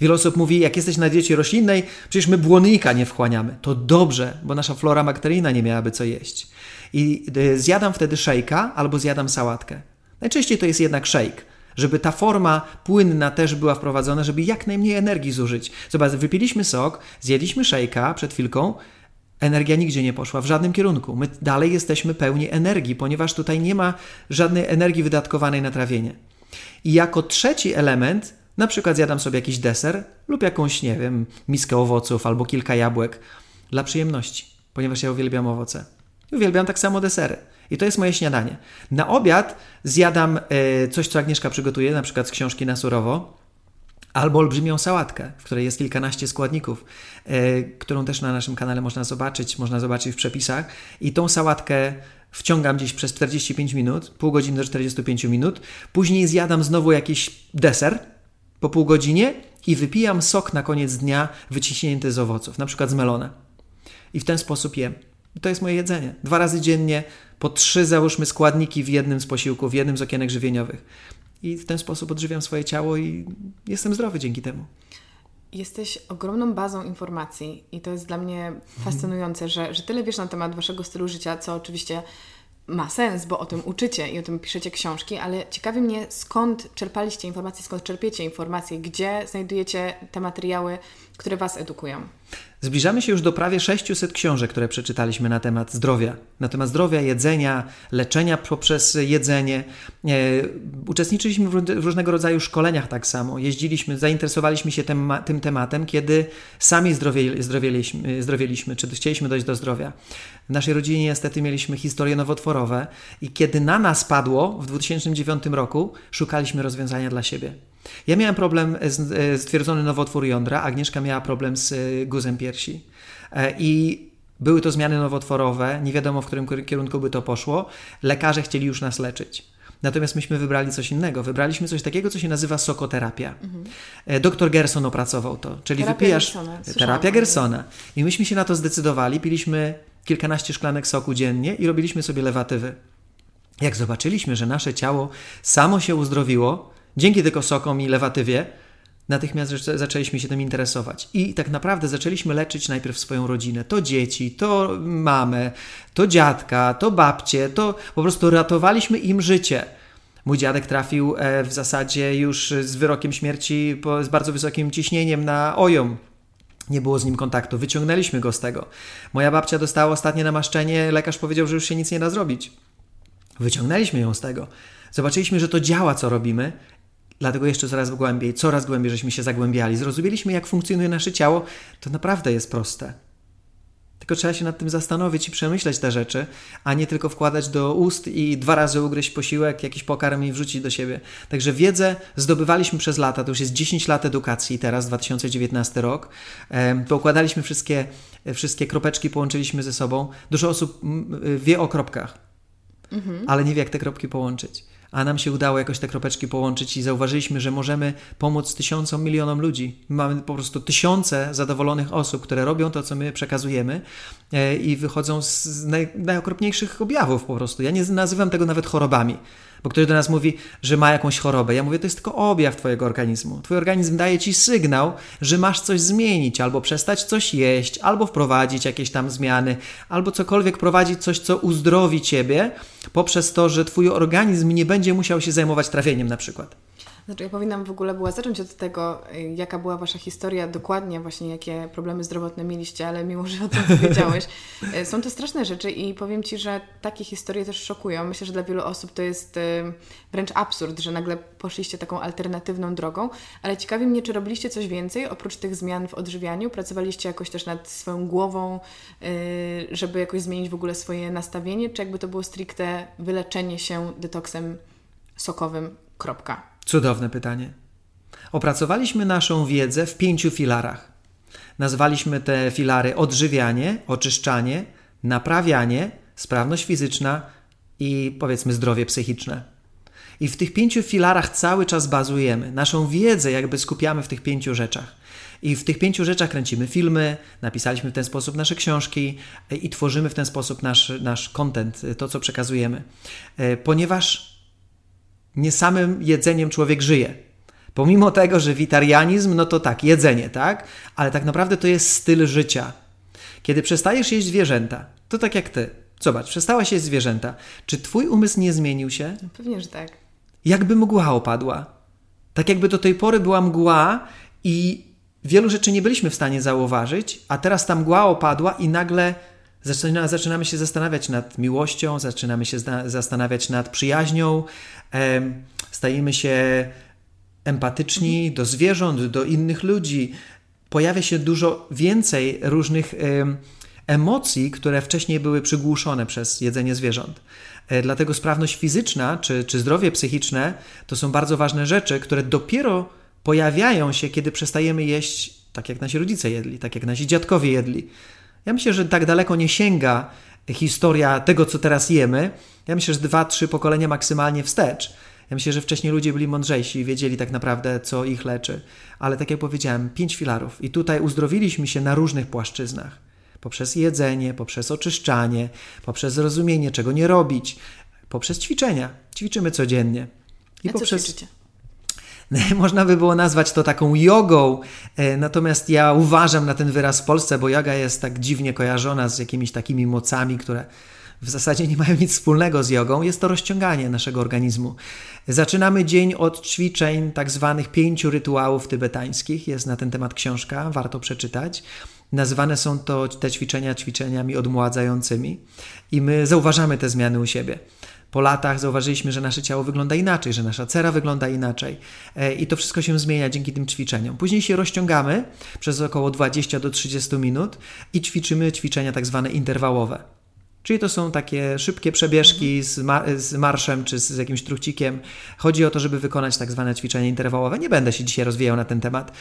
Wiele osób mówi, jak jesteś na diecie roślinnej, przecież my błonnika nie wchłaniamy. To dobrze, bo nasza flora bakteryjna nie miałaby co jeść. I y, zjadam wtedy szejka albo zjadam sałatkę. Najczęściej to jest jednak szejk żeby ta forma płynna też była wprowadzona, żeby jak najmniej energii zużyć. Zobacz, wypiliśmy sok, zjedliśmy szejka przed chwilką, energia nigdzie nie poszła w żadnym kierunku. My dalej jesteśmy pełni energii, ponieważ tutaj nie ma żadnej energii wydatkowanej na trawienie. I jako trzeci element, na przykład zjadam sobie jakiś deser lub jakąś, nie wiem, miskę owoców albo kilka jabłek dla przyjemności, ponieważ ja uwielbiam owoce. I uwielbiam tak samo desery. I to jest moje śniadanie. Na obiad zjadam e, coś, co Agnieszka przygotuje, na przykład z książki na surowo, albo olbrzymią sałatkę, w której jest kilkanaście składników, e, którą też na naszym kanale można zobaczyć, można zobaczyć w przepisach. I tą sałatkę wciągam gdzieś przez 45 minut, pół godziny do 45 minut. Później zjadam znowu jakiś deser po pół godzinie i wypijam sok na koniec dnia wyciśnięty z owoców, na przykład z melona. I w ten sposób jem. To jest moje jedzenie. Dwa razy dziennie, po trzy załóżmy składniki w jednym z posiłków, w jednym z okienek żywieniowych. I w ten sposób odżywiam swoje ciało i jestem zdrowy dzięki temu. Jesteś ogromną bazą informacji i to jest dla mnie fascynujące, że, że tyle wiesz na temat waszego stylu życia, co oczywiście ma sens, bo o tym uczycie i o tym piszecie książki, ale ciekawi mnie, skąd czerpaliście informacje, skąd czerpiecie informacje, gdzie znajdujecie te materiały, które Was edukują. Zbliżamy się już do prawie 600 książek, które przeczytaliśmy na temat zdrowia. Na temat zdrowia, jedzenia, leczenia poprzez jedzenie. E, uczestniczyliśmy w różnego rodzaju szkoleniach tak samo. Jeździliśmy, zainteresowaliśmy się tym, tym tematem, kiedy sami zdrowieli, zdrowieliśmy, zdrowieliśmy, czy chcieliśmy dojść do zdrowia. W naszej rodzinie niestety mieliśmy historie nowotworowe i kiedy na nas padło w 2009 roku, szukaliśmy rozwiązania dla siebie. Ja miałem problem z e, stwierdzony nowotwór jądra, Agnieszka miała problem z e, guzem piersi. E, I były to zmiany nowotworowe, nie wiadomo w którym kierunku by to poszło. Lekarze chcieli już nas leczyć. Natomiast myśmy wybrali coś innego. Wybraliśmy coś takiego, co się nazywa sokoterapia. Mhm. Doktor Gerson opracował to, czyli terapia wypijasz Gersona. terapia Gersona. I myśmy się na to zdecydowali. Piliśmy kilkanaście szklanek soku dziennie i robiliśmy sobie lewatywy. Jak zobaczyliśmy, że nasze ciało samo się uzdrowiło, Dzięki tylko sokom i lewatywie natychmiast zaczęliśmy się tym interesować. I tak naprawdę zaczęliśmy leczyć najpierw swoją rodzinę. To dzieci, to mamę, to dziadka, to babcie, to po prostu ratowaliśmy im życie. Mój dziadek trafił e, w zasadzie już z wyrokiem śmierci z bardzo wysokim ciśnieniem na ojom Nie było z nim kontaktu. Wyciągnęliśmy go z tego. Moja babcia dostała ostatnie namaszczenie, lekarz powiedział, że już się nic nie da zrobić. Wyciągnęliśmy ją z tego. Zobaczyliśmy, że to działa, co robimy, dlatego jeszcze coraz głębiej, coraz głębiej żeśmy się zagłębiali. Zrozumieliśmy, jak funkcjonuje nasze ciało. To naprawdę jest proste. Tylko trzeba się nad tym zastanowić i przemyśleć te rzeczy, a nie tylko wkładać do ust i dwa razy ugryźć posiłek, jakiś pokarm i wrzucić do siebie. Także wiedzę zdobywaliśmy przez lata, to już jest 10 lat edukacji, teraz 2019 rok. Poukładaliśmy wszystkie, wszystkie kropeczki, połączyliśmy ze sobą. Dużo osób wie o kropkach, mhm. ale nie wie, jak te kropki połączyć a nam się udało jakoś te kropeczki połączyć i zauważyliśmy, że możemy pomóc tysiącom, milionom ludzi. Mamy po prostu tysiące zadowolonych osób, które robią to, co my przekazujemy e, i wychodzą z naj, najokropniejszych objawów po prostu. Ja nie nazywam tego nawet chorobami. Bo ktoś do nas mówi, że ma jakąś chorobę. Ja mówię, to jest tylko objaw Twojego organizmu. Twój organizm daje Ci sygnał, że masz coś zmienić, albo przestać coś jeść, albo wprowadzić jakieś tam zmiany, albo cokolwiek prowadzić coś, co uzdrowi Ciebie, poprzez to, że Twój organizm nie będzie musiał się zajmować trawieniem na przykład. Znaczy, ja powinnam w ogóle była zacząć od tego, y, jaka była Wasza historia, dokładnie właśnie jakie problemy zdrowotne mieliście, ale mimo, że o tym *laughs* powiedziałeś, y, są to straszne rzeczy i powiem Ci, że takie historie też szokują. Myślę, że dla wielu osób to jest y, wręcz absurd, że nagle poszliście taką alternatywną drogą, ale ciekawi mnie, czy robiliście coś więcej oprócz tych zmian w odżywianiu? Pracowaliście jakoś też nad swoją głową, żeby jakoś zmienić w ogóle swoje nastawienie, czy jakby to było stricte wyleczenie się detoksem sokowym, kropka? Cudowne pytanie. Opracowaliśmy naszą wiedzę w pięciu filarach. Nazwaliśmy te filary odżywianie, oczyszczanie, naprawianie, sprawność fizyczna i powiedzmy zdrowie psychiczne. I w tych pięciu filarach cały czas bazujemy. Naszą wiedzę jakby skupiamy w tych pięciu rzeczach. I w tych pięciu rzeczach kręcimy filmy, napisaliśmy w ten sposób nasze książki i tworzymy w ten sposób nasz, nasz content, to co przekazujemy. E, ponieważ nie samym jedzeniem człowiek żyje. Pomimo tego, że witarianizm, no to tak, jedzenie, tak? Ale tak naprawdę to jest styl życia. Kiedy przestajesz jeść zwierzęta, to tak jak ty. Zobacz, przestałaś jeść zwierzęta. Czy twój umysł nie zmienił się? No pewnie, że tak. Jakby mgła opadła. Tak jakby do tej pory była mgła i wielu rzeczy nie byliśmy w stanie zauważyć, a teraz ta mgła opadła i nagle Zaczyna, zaczynamy się zastanawiać nad miłością, zaczynamy się zastanawiać nad przyjaźnią, stajemy się empatyczni do zwierząt, do innych ludzi. Pojawia się dużo więcej różnych emocji, które wcześniej były przygłuszone przez jedzenie zwierząt. E, dlatego sprawność fizyczna czy, czy zdrowie psychiczne to są bardzo ważne rzeczy, które dopiero pojawiają się, kiedy przestajemy jeść tak, jak nasi rodzice jedli, tak jak nasi dziadkowie jedli. Ja myślę, że tak daleko nie sięga historia tego, co teraz jemy. Ja myślę, że dwa, trzy pokolenia maksymalnie wstecz. Ja myślę, że wcześniej ludzie byli mądrzejsi i wiedzieli tak naprawdę, co ich leczy. Ale tak jak powiedziałem, pięć filarów. I tutaj uzdrowiliśmy się na różnych płaszczyznach. Poprzez jedzenie, poprzez oczyszczanie, poprzez zrozumienie, czego nie robić, poprzez ćwiczenia. Ćwiczymy codziennie. I A poprzez. Ćwiczycie? *laughs* Można by było nazwać to taką jogą, e, natomiast ja uważam na ten wyraz w Polsce, bo yoga jest tak dziwnie kojarzona z jakimiś takimi mocami, które w zasadzie nie mają nic wspólnego z jogą. Jest to rozciąganie naszego organizmu. Zaczynamy dzień od ćwiczeń tak zwanych pięciu rytuałów tybetańskich. Jest na ten temat książka, warto przeczytać. Nazywane są to te ćwiczenia ćwiczeniami odmładzającymi i my zauważamy te zmiany u siebie po latach zauważyliśmy, że nasze ciało wygląda inaczej, że nasza cera wygląda inaczej e, i to wszystko się zmienia dzięki tym ćwiczeniom. Później się rozciągamy przez około 20 do 30 minut i ćwiczymy ćwiczenia tak zwane interwałowe. Czyli to są takie szybkie przebieżki z, mar z marszem czy z jakimś truchcikiem. Chodzi o to, żeby wykonać tak zwane ćwiczenia interwałowe. Nie będę się dzisiaj rozwijał na ten temat.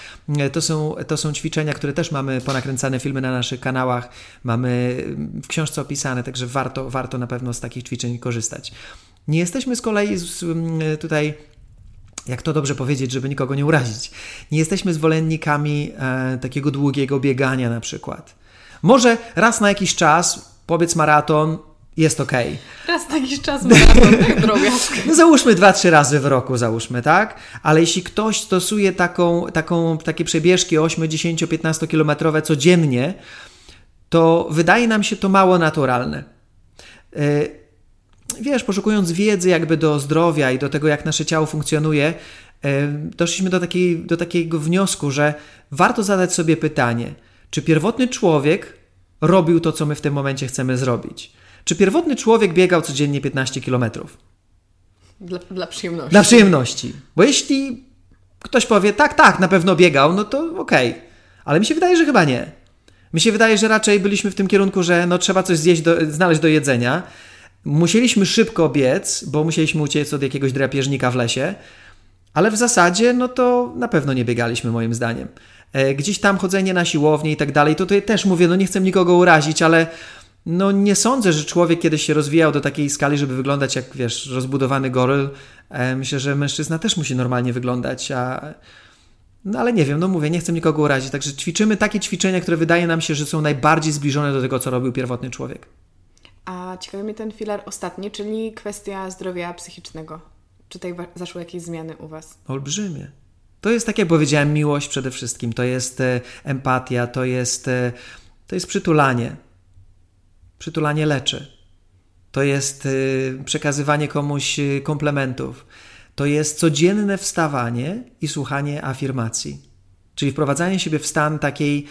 To są, to są ćwiczenia, które też mamy ponakręcane filmy na naszych kanałach, mamy w książce opisane, także warto, warto na pewno z takich ćwiczeń korzystać. Nie jesteśmy z kolei tutaj jak to dobrze powiedzieć, żeby nikogo nie urazić. Nie jesteśmy zwolennikami e, takiego długiego biegania na przykład. Może raz na jakiś czas powiedz maraton, jest ok. Raz na jakiś czas maraton, tak *laughs* drobiazg. No załóżmy dwa, trzy razy w roku, załóżmy, tak? Ale jeśli ktoś stosuje taką, taką, takie przebieżki 8, 10, 15 kilometrowe codziennie, to wydaje nam się to mało naturalne. Yy, wiesz, poszukując wiedzy jakby do zdrowia i do tego, jak nasze ciało funkcjonuje, yy, doszliśmy do, takiej, do takiego wniosku, że warto zadać sobie pytanie – Czy pierwotny człowiek robił to, co my w tym momencie chcemy zrobić? Czy pierwotny człowiek biegał codziennie 15 kilometrów? Dla, dla przyjemności. Dla przyjemności. Bo jeśli ktoś powie, tak, tak, na pewno biegał, no to okej. Okay. Ale mi się wydaje, że chyba nie. Mi się wydaje, że raczej byliśmy w tym kierunku, że no trzeba coś zjeść, do, znaleźć do jedzenia. Musieliśmy szybko biec, bo musieliśmy uciec od jakiegoś drapieżnika w lesie, ale w zasadzie no to na pewno nie biegaliśmy moim zdaniem. E, gdzieś tam chodzenie na siłownię i tak dalej, to tutaj też mówię, no nie chcę nikogo urazić, ale no nie sądzę, że człowiek kiedyś się rozwijał do takiej skali, żeby wyglądać jak, wiesz, rozbudowany goryl. E, myślę, że mężczyzna też musi normalnie wyglądać, a... No ale nie wiem, no mówię, nie chcę nikogo urazić, także ćwiczymy takie ćwiczenia, które wydaje nam się, że są najbardziej zbliżone do tego, co robił pierwotny człowiek. A ciekawi mnie ten filar ostatni, czyli kwestia zdrowia psychicznego. Czy tutaj zaszły jakieś zmiany u Was? Olbrzymie. To jest, tak jak powiedziałem, miłość przede wszystkim. To jest e, empatia, to jest, e, to jest przytulanie. Przytulanie leczy. To jest e, przekazywanie komuś komplementów. To jest codzienne wstawanie i słuchanie afirmacji. Czyli wprowadzanie siebie w stan takiej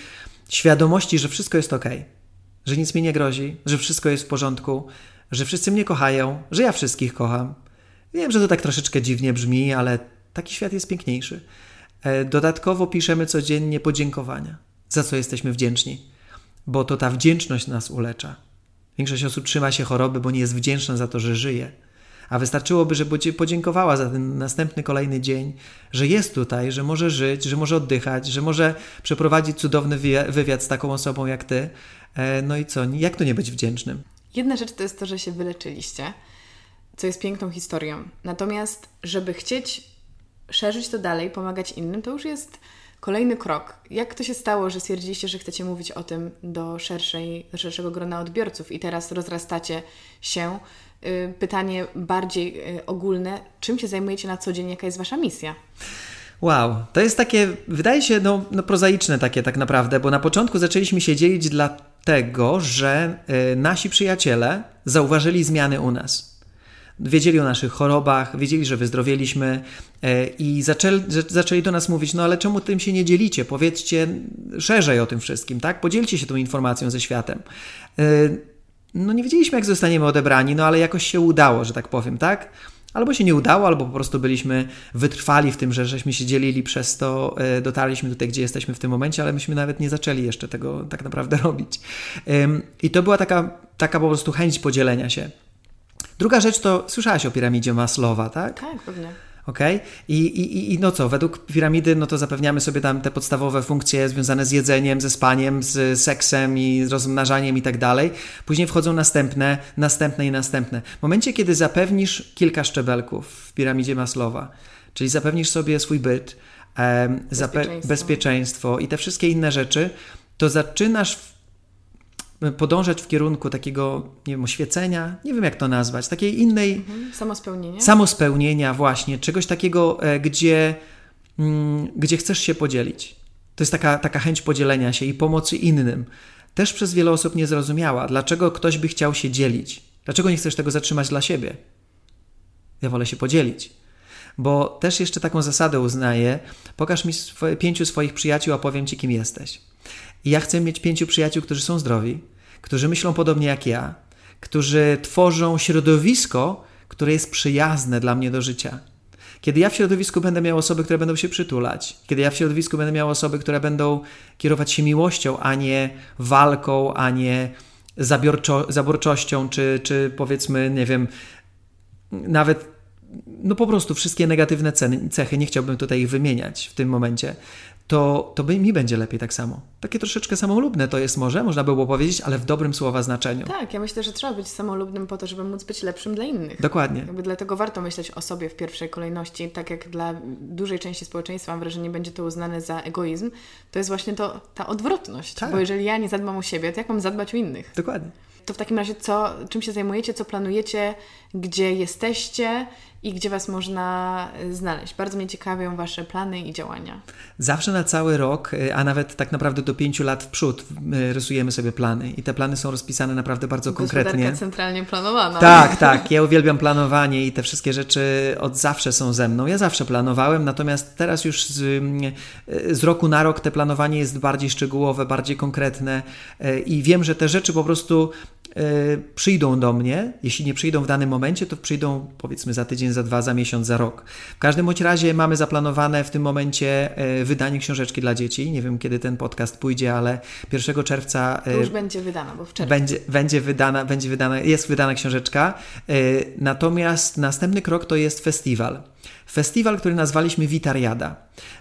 świadomości, że wszystko jest ok, że nic mi nie grozi, że wszystko jest w porządku, że wszyscy mnie kochają, że ja wszystkich kocham. Wiem, że to tak troszeczkę dziwnie brzmi, ale taki świat jest piękniejszy. E, dodatkowo piszemy codziennie podziękowania, za co jesteśmy wdzięczni, bo to ta wdzięczność nas ulecza. Większość osób trzyma się choroby, bo nie jest wdzięczna za to, że żyje. A wystarczyłoby, żeby podziękowała za ten następny, kolejny dzień, że jest tutaj, że może żyć, że może oddychać, że może przeprowadzić cudowny wywiad z taką osobą jak ty. E, no i co, jak tu nie być wdzięcznym? Jedna rzecz to jest to, że się wyleczyliście, co jest piękną historią. Natomiast, żeby chcieć szerzyć to dalej, pomagać innym, to już jest kolejny krok. Jak to się stało, że stwierdziliście, że chcecie mówić o tym do, szerszej, do szerszego grona odbiorców i teraz rozrastacie się? Y, pytanie bardziej y, ogólne, czym się zajmujecie na co dzień, jaka jest Wasza misja? Wow, to jest takie, wydaje się, no, no prozaiczne takie tak naprawdę, bo na początku zaczęliśmy się dzielić dlatego, że y, nasi przyjaciele zauważyli zmiany u nas wiedzieli o naszych chorobach, wiedzieli, że wyzdrowieliśmy e, i zaczęli, zaczęli do nas mówić, no ale czemu tym się nie dzielicie? Powiedzcie szerzej o tym wszystkim, tak? Podzielcie się tą informacją ze światem. E, no nie wiedzieliśmy, jak zostaniemy odebrani, no ale jakoś się udało, że tak powiem, tak? Albo się nie udało, albo po prostu byliśmy wytrwali w tym, że żeśmy się dzielili, przez to e, dotarliśmy tutaj, gdzie jesteśmy w tym momencie, ale myśmy nawet nie zaczęli jeszcze tego tak naprawdę *laughs* robić. I to była taka, taka po prostu chęć podzielenia się. Druga rzecz to, słyszałaś o piramidzie Maslowa, tak? Tak, pewnie. Okay? I, i, I no co, według piramidy, no to zapewniamy sobie tam te podstawowe funkcje związane z jedzeniem, ze spaniem, z seksem i z rozmnażaniem i tak dalej. Później wchodzą następne, następne i następne. W momencie, kiedy zapewnisz kilka szczebelków w piramidzie Maslowa, czyli zapewnisz sobie swój byt, bezpieczeństwo. bezpieczeństwo i te wszystkie inne rzeczy, to zaczynasz podążać w kierunku takiego, nie wiem, oświecenia, nie wiem jak to nazwać, takiej innej. Mhm. Samospełnienia. Samospełnienia, właśnie, czegoś takiego, e, gdzie, mm, gdzie chcesz się podzielić. To jest taka, taka chęć podzielenia się i pomocy innym. Też przez wiele osób niezrozumiała, dlaczego ktoś by chciał się dzielić. Dlaczego nie chcesz tego zatrzymać dla siebie? Ja wolę się podzielić. Bo też jeszcze taką zasadę uznaję: pokaż mi swoje, pięciu swoich przyjaciół, a powiem ci, kim jesteś. I ja chcę mieć pięciu przyjaciół, którzy są zdrowi, którzy myślą podobnie jak ja, którzy tworzą środowisko, które jest przyjazne dla mnie do życia. Kiedy ja w środowisku będę miał osoby, które będą się przytulać, kiedy ja w środowisku będę miał osoby, które będą kierować się miłością, a nie walką, a nie zaborczością, czy, czy powiedzmy, nie wiem, nawet no po prostu wszystkie negatywne ceny, cechy, nie chciałbym tutaj ich wymieniać w tym momencie, to, to mi będzie lepiej tak samo. Takie troszeczkę samolubne to jest może, można by było powiedzieć, ale w dobrym słowa znaczeniu. Tak, ja myślę, że trzeba być samolubnym po to, żeby móc być lepszym dla innych. Dokładnie. Jakby dlatego warto myśleć o sobie w pierwszej kolejności, tak jak dla dużej części społeczeństwa, mam wrażenie, będzie to uznane za egoizm, to jest właśnie to, ta odwrotność. Tak. Bo jeżeli ja nie zadbam o siebie, to jak mam zadbać o innych? Dokładnie. To w takim razie co, czym się zajmujecie, co planujecie, gdzie jesteście i gdzie Was można e, znaleźć. Bardzo mnie ciekawią Wasze plany i działania. Zawsze na cały rok, e, a nawet tak naprawdę do pięciu lat w przód rysujemy sobie plany i te plany są rozpisane naprawdę bardzo konkretnie. centralnie planowana. Tak, tak. Ja uwielbiam planowanie i te wszystkie rzeczy od zawsze są ze mną. Ja zawsze planowałem, natomiast teraz już z, z roku na rok te planowanie jest bardziej szczegółowe, bardziej konkretne i wiem, że te rzeczy po prostu przyjdą do mnie. Jeśli nie przyjdą w danym momencie, to przyjdą powiedzmy za tydzień, za dwa, za miesiąc, za rok. W każdym bądź razie mamy zaplanowane w tym momencie e, wydanie książeczki dla dzieci. Nie wiem, kiedy ten podcast pójdzie, ale 1 czerwca. To już będzie wydana, bo w czerwcu. Będzie, będzie, wydana, będzie wydana, jest wydana książeczka. Natomiast następny krok to jest festiwal. Festiwal, który nazwaliśmy Witariada.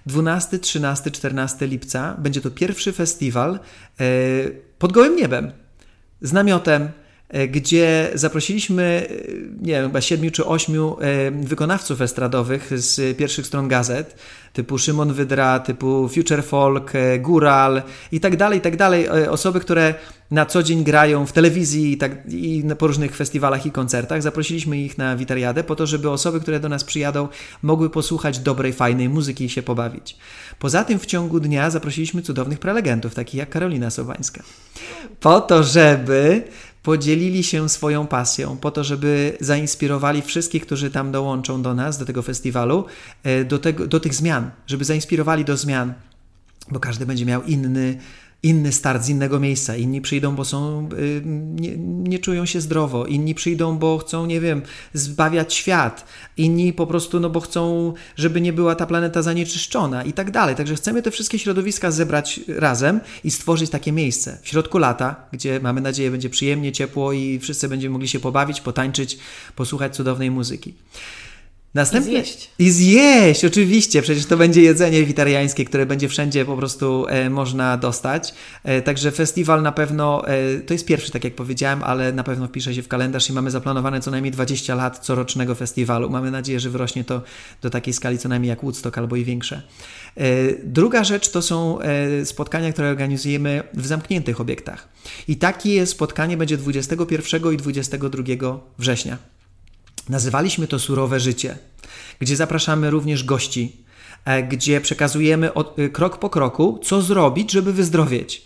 12, 13, 14 lipca będzie to pierwszy festiwal e, pod gołym niebem, z namiotem, e, gdzie zaprosiliśmy, e, nie wiem, chyba siedmiu czy ośmiu wykonawców estradowych z pierwszych stron gazet, typu Szymon Wydra, typu Future Folk, Gural i tak dalej, i tak dalej. Osoby, które na co dzień grają w telewizji i, tak, i po różnych festiwalach i koncertach. Zaprosiliśmy ich na Witariadę po to, żeby osoby, które do nas przyjadą, mogły posłuchać dobrej, fajnej muzyki i się pobawić. Poza tym w ciągu dnia zaprosiliśmy cudownych prelegentów, takich jak Karolina Sobańska, po to, żeby podzielili się swoją pasją, po to, żeby zainspirowali wszystkich, którzy tam dołączą do nas, do tego festiwalu, e, do, tego, do tych zmian, żeby zainspirowali do zmian, bo każdy będzie miał inny inny start z innego miejsca. Inni przyjdą, bo są, y, nie, nie, czują się zdrowo. Inni przyjdą, bo chcą, nie wiem, zbawiać świat. Inni po prostu, no bo chcą, żeby nie była ta planeta zanieczyszczona i tak dalej. Także chcemy te wszystkie środowiska zebrać razem i stworzyć takie miejsce w środku lata, gdzie mamy nadzieję będzie przyjemnie, ciepło i wszyscy będziemy mogli się pobawić, potańczyć, posłuchać cudownej muzyki. I zjeść. I zjeść, oczywiście. Przecież to będzie jedzenie witariańskie, które będzie wszędzie po prostu e, można dostać. E, także festiwal na pewno, e, to jest pierwszy, tak jak powiedziałem, ale na pewno wpisze się w kalendarz i mamy zaplanowane co najmniej 20 lat corocznego festiwalu. Mamy nadzieję, że wyrośnie to do takiej skali co najmniej jak Woodstock albo i większe. E, druga rzecz to są e, spotkania, które organizujemy w zamkniętych obiektach. I takie spotkanie będzie 21 i 22 września. Nazywaliśmy to surowe życie, gdzie zapraszamy również gości, e, gdzie przekazujemy od, e, krok po kroku, co zrobić, żeby wyzdrowieć.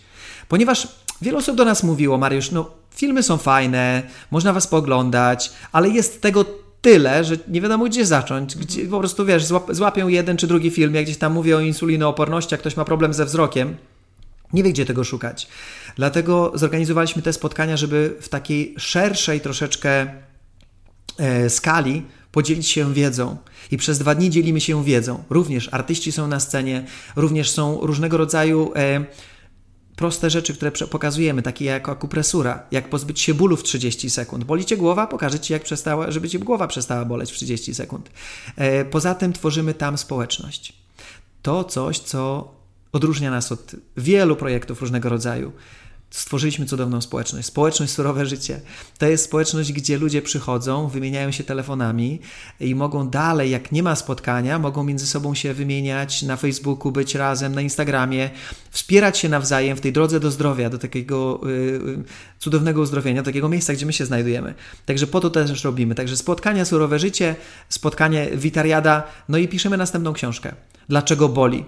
Ponieważ wiele osób do nas mówiło, Mariusz, no filmy są fajne, można was pooglądać, ale jest tego tyle, że nie wiadomo gdzie zacząć. Gdzie, po prostu wiesz, złapią jeden czy drugi film, jak gdzieś tam mówię o insulinooporności, jak ktoś ma problem ze wzrokiem, nie wie gdzie tego szukać. Dlatego zorganizowaliśmy te spotkania, żeby w takiej szerszej troszeczkę skali podzielić się wiedzą. I przez dwa dni dzielimy się wiedzą. Również artyści są na scenie, również są różnego rodzaju e, proste rzeczy, które pokazujemy, takie jak akupresura, jak pozbyć się bólu w 30 sekund. Boli cię głowa? Pokażę ci, jak przestała, żeby ci głowa przestała boleć w 30 sekund. E, poza tym tworzymy tam społeczność. To coś, co odróżnia nas od wielu projektów różnego rodzaju stworzyliśmy cudowną społeczność. Społeczność Surowe Życie. To jest społeczność, gdzie ludzie przychodzą, wymieniają się telefonami i mogą dalej, jak nie ma spotkania, mogą między sobą się wymieniać na Facebooku, być razem, na Instagramie, wspierać się nawzajem w tej drodze do zdrowia, do takiego yy, cudownego uzdrowienia, do takiego miejsca, gdzie my się znajdujemy. Także po to też robimy. Także spotkania Surowe Życie, spotkanie Witariada, no i piszemy następną książkę. Dlaczego boli?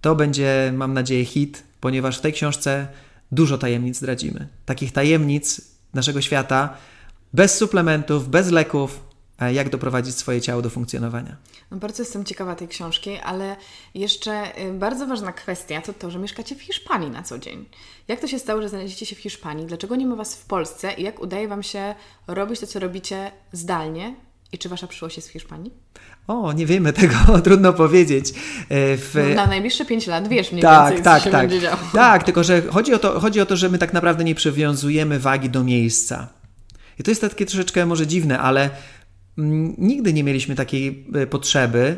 To będzie, mam nadzieję, hit, ponieważ w tej książce dużo tajemnic zdradzimy. Takich tajemnic naszego świata, bez suplementów, bez leków, jak doprowadzić swoje ciało do funkcjonowania. No bardzo jestem ciekawa tej książki, ale jeszcze y, bardzo ważna kwestia to to, że mieszkacie w Hiszpanii na co dzień. Jak to się stało, że znaleźliście się w Hiszpanii? Dlaczego nie ma Was w Polsce? I jak udaje Wam się robić to, co robicie zdalnie? I czy Wasza przyszłość jest w Hiszpanii? O, nie wiemy tego, *laughs* trudno powiedzieć. E, w... No, na najbliższe 5 lat wiesz mniej tak, więcej, tak, co się tak. będzie działo. Tak, tylko że chodzi o, to, chodzi o to, że my tak naprawdę nie przywiązujemy wagi do miejsca. I to jest takie troszeczkę może dziwne, ale mm, nigdy nie mieliśmy takiej e, potrzeby,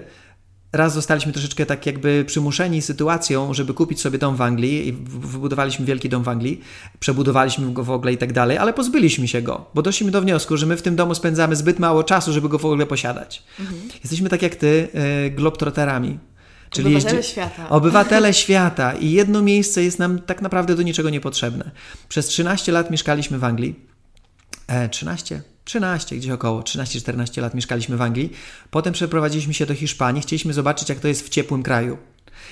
raz zostaliśmy troszeczkę tak jakby przymuszeni sytuacją, żeby kupić sobie dom w Anglii i wybudowaliśmy wielki dom w Anglii, przebudowaliśmy go w ogóle i tak dalej, ale pozbyliśmy się go, bo doszliśmy do wniosku, że my w tym domu spędzamy zbyt mało czasu, żeby go w ogóle posiadać. Mhm. Jesteśmy tak jak ty, e, globtroterami. Czyli obywatele jeździ... świata. Obywatele świata i jedno miejsce jest nam tak naprawdę do niczego niepotrzebne. Przez 13 lat mieszkaliśmy w Anglii. E, 13? 13, gdzieś około 13-14 lat mieszkaliśmy w Anglii. Potem przeprowadziliśmy się do Hiszpanii, chcieliśmy zobaczyć, jak to jest w ciepłym kraju.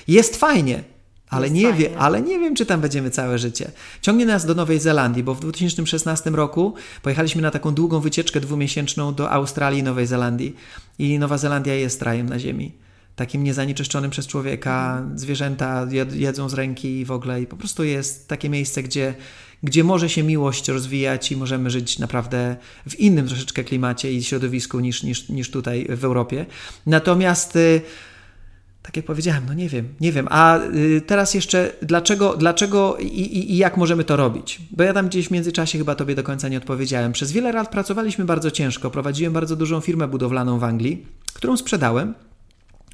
Jest fajnie, ale Jest nie, fajnie. wie, ale nie wiem, czy tam będziemy całe życie. Ciągnie nas do Nowej Zelandii, bo w 2016 roku pojechaliśmy na taką długą wycieczkę dwumiesięczną do Australii i Nowej Zelandii. I Nowa Zelandia jest rajem na ziemi. Takim niezanieczyszczonym przez człowieka, zwierzęta jed- jedzą z ręki i w ogóle. I po prostu jest takie miejsce, gdzie, gdzie może się miłość rozwijać i możemy żyć naprawdę w innym troszeczkę klimacie i środowisku niż, niż, niż tutaj w Europie. Natomiast y, tak jak powiedziałem, no nie wiem, nie wiem. A y, teraz jeszcze dlaczego, dlaczego i, i, i jak możemy to robić? Bo ja tam gdzieś w międzyczasie chyba tobie do końca nie odpowiedziałem. Przez wiele lat pracowaliśmy bardzo ciężko. Prowadziłem bardzo dużą firmę budowlaną w Anglii, którą sprzedałem,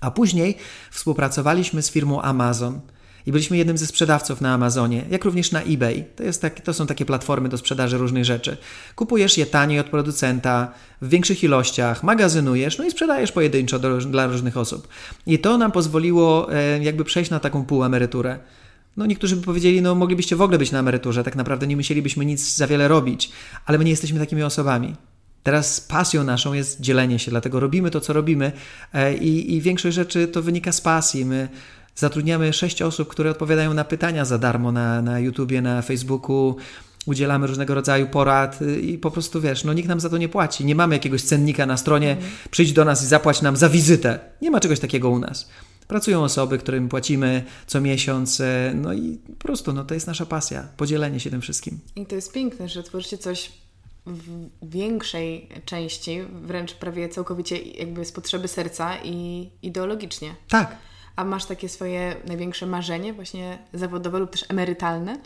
a później współpracowaliśmy z firmą Amazon. I byliśmy jednym ze sprzedawców na Amazonie, jak również na eBay. To, jest tak, to są takie platformy do sprzedaży różnych rzeczy. Kupujesz je taniej od producenta, w większych ilościach, magazynujesz, no i sprzedajesz pojedynczo do, dla różnych osób. I to nam pozwoliło e, jakby przejść na taką półemeryturę. No niektórzy by powiedzieli, no moglibyście w ogóle być na emeryturze, tak naprawdę nie musielibyśmy nic za wiele robić, ale my nie jesteśmy takimi osobami. Teraz pasją naszą jest dzielenie się, dlatego robimy to, co robimy e, i, i większość rzeczy to wynika z pasji. My zatrudniamy sześć osób, które odpowiadają na pytania za darmo na, na YouTubie, na Facebooku, udzielamy różnego rodzaju porad y, i po prostu wiesz, no nikt nam za to nie płaci. Nie mamy jakiegoś cennika na stronie, przyjdź do nas i zapłać nam za wizytę. Nie ma czegoś takiego u nas. Pracują osoby, którym płacimy co miesiąc, e, no i po prostu no, to jest nasza pasja, podzielenie się tym wszystkim. I to jest piękne, że tworzycie coś w większej części, wręcz prawie całkowicie jakby z potrzeby serca i ideologicznie. Tak, A masz takie swoje największe marzenie, właśnie zawodowe lub też emerytalne?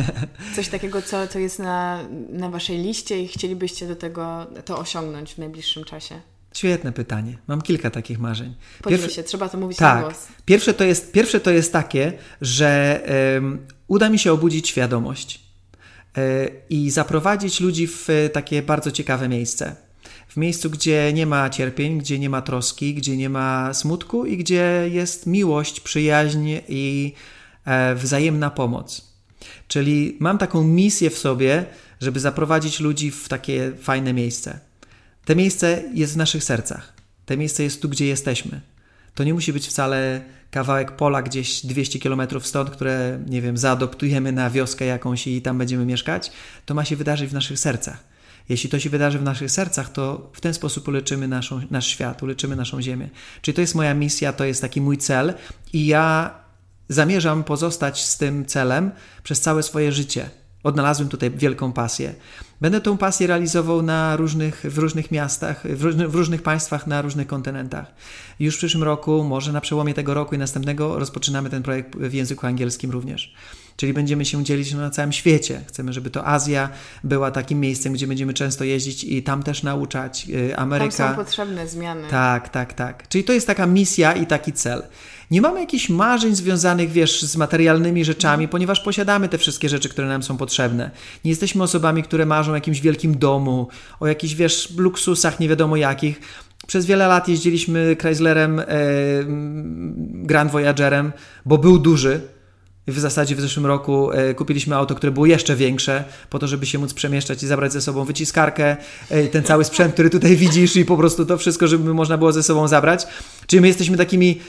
*laughs* Coś takiego, co, co jest na, na Waszej liście i chcielibyście do tego to osiągnąć w najbliższym czasie? świetne pytanie. Mam kilka takich marzeń. Podziel się, trzeba to mówić na Tak. głos. Pierwsze to jest, pierwsze to jest takie, że em, uda mi się obudzić świadomość e, i zaprowadzić ludzi w e, takie bardzo ciekawe miejsce. W miejscu, gdzie nie ma cierpień, gdzie nie ma troski, gdzie nie ma smutku i gdzie jest miłość, przyjaźń i e, wzajemna pomoc. Czyli mam taką misję w sobie, żeby zaprowadzić ludzi w takie fajne miejsce. To miejsce jest w naszych sercach. To miejsce jest tu, gdzie jesteśmy. To nie musi być wcale kawałek pola gdzieś 200 km stąd, które, nie wiem, zaadoptujemy na wioskę jakąś i tam będziemy mieszkać. To ma się wydarzyć w naszych sercach. Jeśli to się wydarzy w naszych sercach, to w ten sposób uleczymy naszą, nasz świat, uleczymy naszą ziemię. Czyli to jest moja misja, to jest taki mój cel i ja zamierzam pozostać z tym celem przez całe swoje życie. Odnalazłem tutaj wielką pasję. Będę tą pasję realizował na różnych, w różnych miastach, w, w różnych państwach, na różnych kontynentach. Już w przyszłym roku, może na przełomie tego roku i następnego, rozpoczynamy ten projekt w języku angielskim również. Czyli będziemy się dzielić na całym świecie. Chcemy, żeby to Azja była takim miejscem, gdzie będziemy często jeździć i tam też nauczać. Yy, Ameryka. Tam są potrzebne zmiany. Tak, tak, tak. Czyli to jest taka misja i taki cel. Nie mamy jakichś marzeń związanych, wiesz, z materialnymi rzeczami, ponieważ posiadamy te wszystkie rzeczy, które nam są potrzebne. Nie jesteśmy osobami, które marzą o jakimś wielkim domu, o jakichś, wiesz, luksusach nie wiadomo jakich. Przez wiele lat jeździliśmy Chryslerem e, Grand Voyagerem, bo był duży. W zasadzie w zeszłym roku e, kupiliśmy auto, które było jeszcze większe, po to, żeby się móc przemieszczać i zabrać ze sobą wyciskarkę, e, ten cały sprzęt, który tutaj *laughs* widzisz i po prostu to wszystko, żeby można było ze sobą zabrać. Czyli my jesteśmy takimi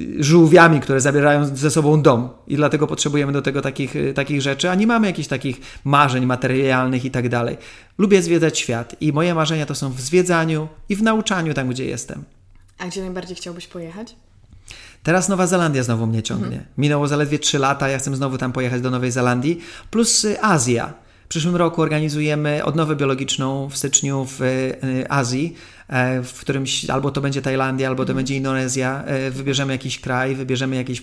y, żółwiami, które zabierają ze sobą dom i dlatego potrzebujemy do tego takich, takich rzeczy, a nie mamy jakichś takich marzeń materialnych i tak dalej. Lubię zwiedzać świat i moje marzenia to są w zwiedzaniu i w nauczaniu tam, gdzie jestem. A gdzie najbardziej chciałbyś pojechać? Teraz Nowa Zelandia znowu mnie ciągnie. Minęło zaledwie 3 lata, ja chcę znowu tam pojechać do Nowej Zelandii, plus y, Azja. W przyszłym roku organizujemy odnowę biologiczną w styczniu w y, Azji, e, w którymś albo to będzie Tajlandia, albo to będzie Indonezja. E, Wybierzemy jakiś kraj, wybierzemy jakieś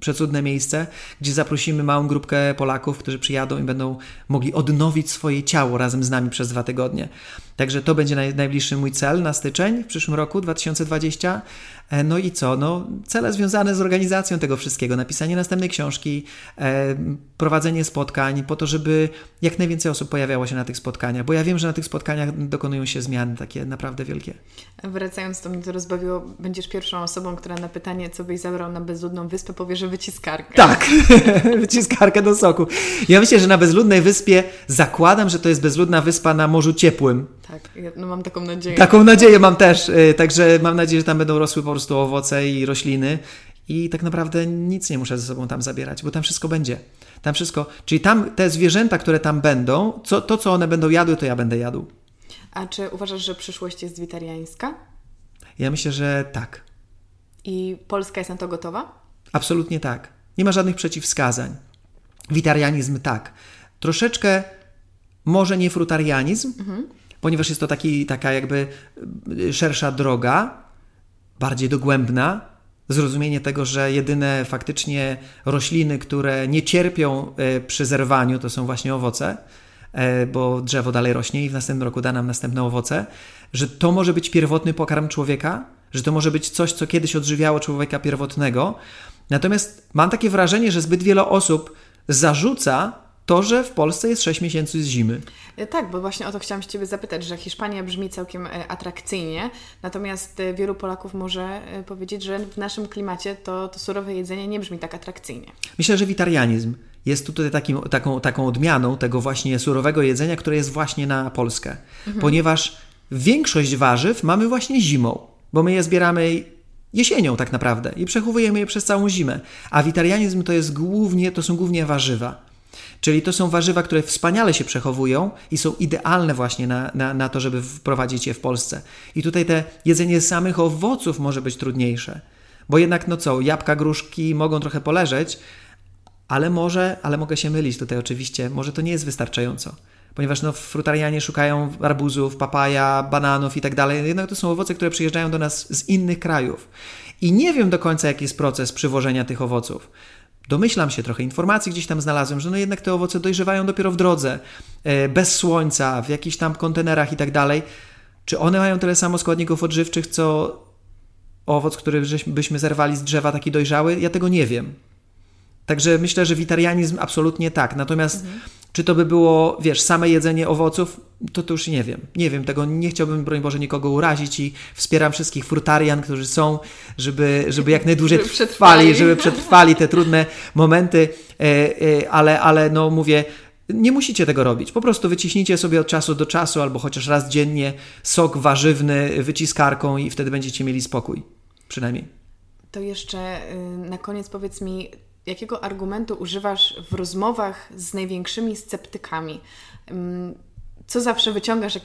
przecudne miejsce, gdzie zaprosimy małą grupkę Polaków, którzy przyjadą i będą mogli odnowić swoje ciało razem z nami przez dwa tygodnie. Także to będzie naj, najbliższy mój cel na styczeń w przyszłym roku 2020. E, No i co? No, cele związane z organizacją tego wszystkiego, napisanie następnej książki, e, prowadzenie spotkań, po to, żeby jak najwięcej osób pojawiało się na tych spotkaniach, bo ja wiem, że na tych spotkaniach dokonują się zmiany takie naprawdę wielkie. wielkie. Wracając, to mnie to rozbawiło, będziesz pierwszą osobą, która na pytanie, co byś zabrał na bezludną wyspę, powie, że wyciskarkę. Tak, *laughs* wyciskarkę do soku. Ja myślę, że na bezludnej wyspie zakładam, że to jest bezludna wyspa na Morzu Ciepłym. Tak, no mam taką nadzieję. Taką nadzieję mam też, y, także mam nadzieję, że tam będą rosły po prostu owoce i rośliny i tak naprawdę nic nie muszę ze sobą tam zabierać, bo tam wszystko będzie. Tam wszystko, czyli tam te zwierzęta, które tam będą, co, to co one będą jadły, to ja będę jadł. A czy uważasz, że przyszłość jest witariańska? Ja myślę, że tak. I Polska jest na to gotowa? Absolutnie tak. Nie ma żadnych przeciwwskazań. Witarianizm tak. Troszeczkę może nie frutarianizm, mhm. Ponieważ jest to taki, taka jakby y, szersza droga, bardziej dogłębna, zrozumienie tego, że jedyne faktycznie rośliny, które nie cierpią y, przy zerwaniu, to są właśnie owoce, y, bo drzewo dalej rośnie i w następnym roku da nam następne owoce, że to może być pierwotny pokarm człowieka, że to może być coś, co kiedyś odżywiało człowieka pierwotnego. Natomiast mam takie wrażenie, że zbyt wiele osób zarzuca to, że w Polsce jest 6 miesięcy z zimy. E, tak, bo właśnie o to chciałam się Ciebie zapytać, że Hiszpania brzmi całkiem e, atrakcyjnie, natomiast e, wielu Polaków może powiedzieć, że w naszym klimacie to, to surowe jedzenie nie brzmi tak atrakcyjnie. Myślę, że witarianizm jest tutaj takim, taką, taką odmianą tego właśnie surowego jedzenia, które jest właśnie na Polskę, mhm. ponieważ większość warzyw mamy właśnie zimą, bo my je zbieramy jesienią tak naprawdę i przechowujemy je przez całą zimę. A witarianizm to jest głównie, to są głównie warzywa. Czyli to są warzywa, które wspaniale się przechowują i są idealne właśnie na, na, na to, żeby wprowadzić je w Polsce. I tutaj te jedzenie samych owoców może być trudniejsze. Bo jednak, no co, jabłka, gruszki mogą trochę poleżeć, ale może, ale mogę się mylić tutaj oczywiście, może to nie jest wystarczająco ponieważ no, frutarianie szukają arbuzów, papaja, bananów i tak dalej. Jednak to są owoce, które przyjeżdżają do nas z innych krajów. I nie wiem do końca, jaki jest proces przywożenia tych owoców. Domyślam się, trochę informacji gdzieś tam znalazłem, że no jednak te owoce dojrzewają dopiero w drodze, e, bez słońca, w jakichś tam kontenerach i tak dalej. Czy one mają tyle samo składników odżywczych, co owoc, który byśmy zerwali z drzewa taki dojrzały? Ja tego nie wiem. Także myślę, że witarianizm absolutnie tak. Natomiast mhm. Czy to by było, wiesz, same jedzenie owoców, to to już nie wiem. Nie wiem tego, nie chciałbym, broń Boże, nikogo urazić i wspieram wszystkich frutarian, którzy są, żeby, żeby jak najdłużej żeby trwali, żeby przetrwali te trudne momenty, e, e, ale, ale no mówię, nie musicie tego robić. Po prostu wyciśnijcie sobie od czasu do czasu albo chociaż raz dziennie sok warzywny wyciskarką i wtedy będziecie mieli spokój. Przynajmniej. To jeszcze y, na koniec powiedz mi, jakiego argumentu używasz w rozmowach z największymi sceptykami? Co zawsze wyciągasz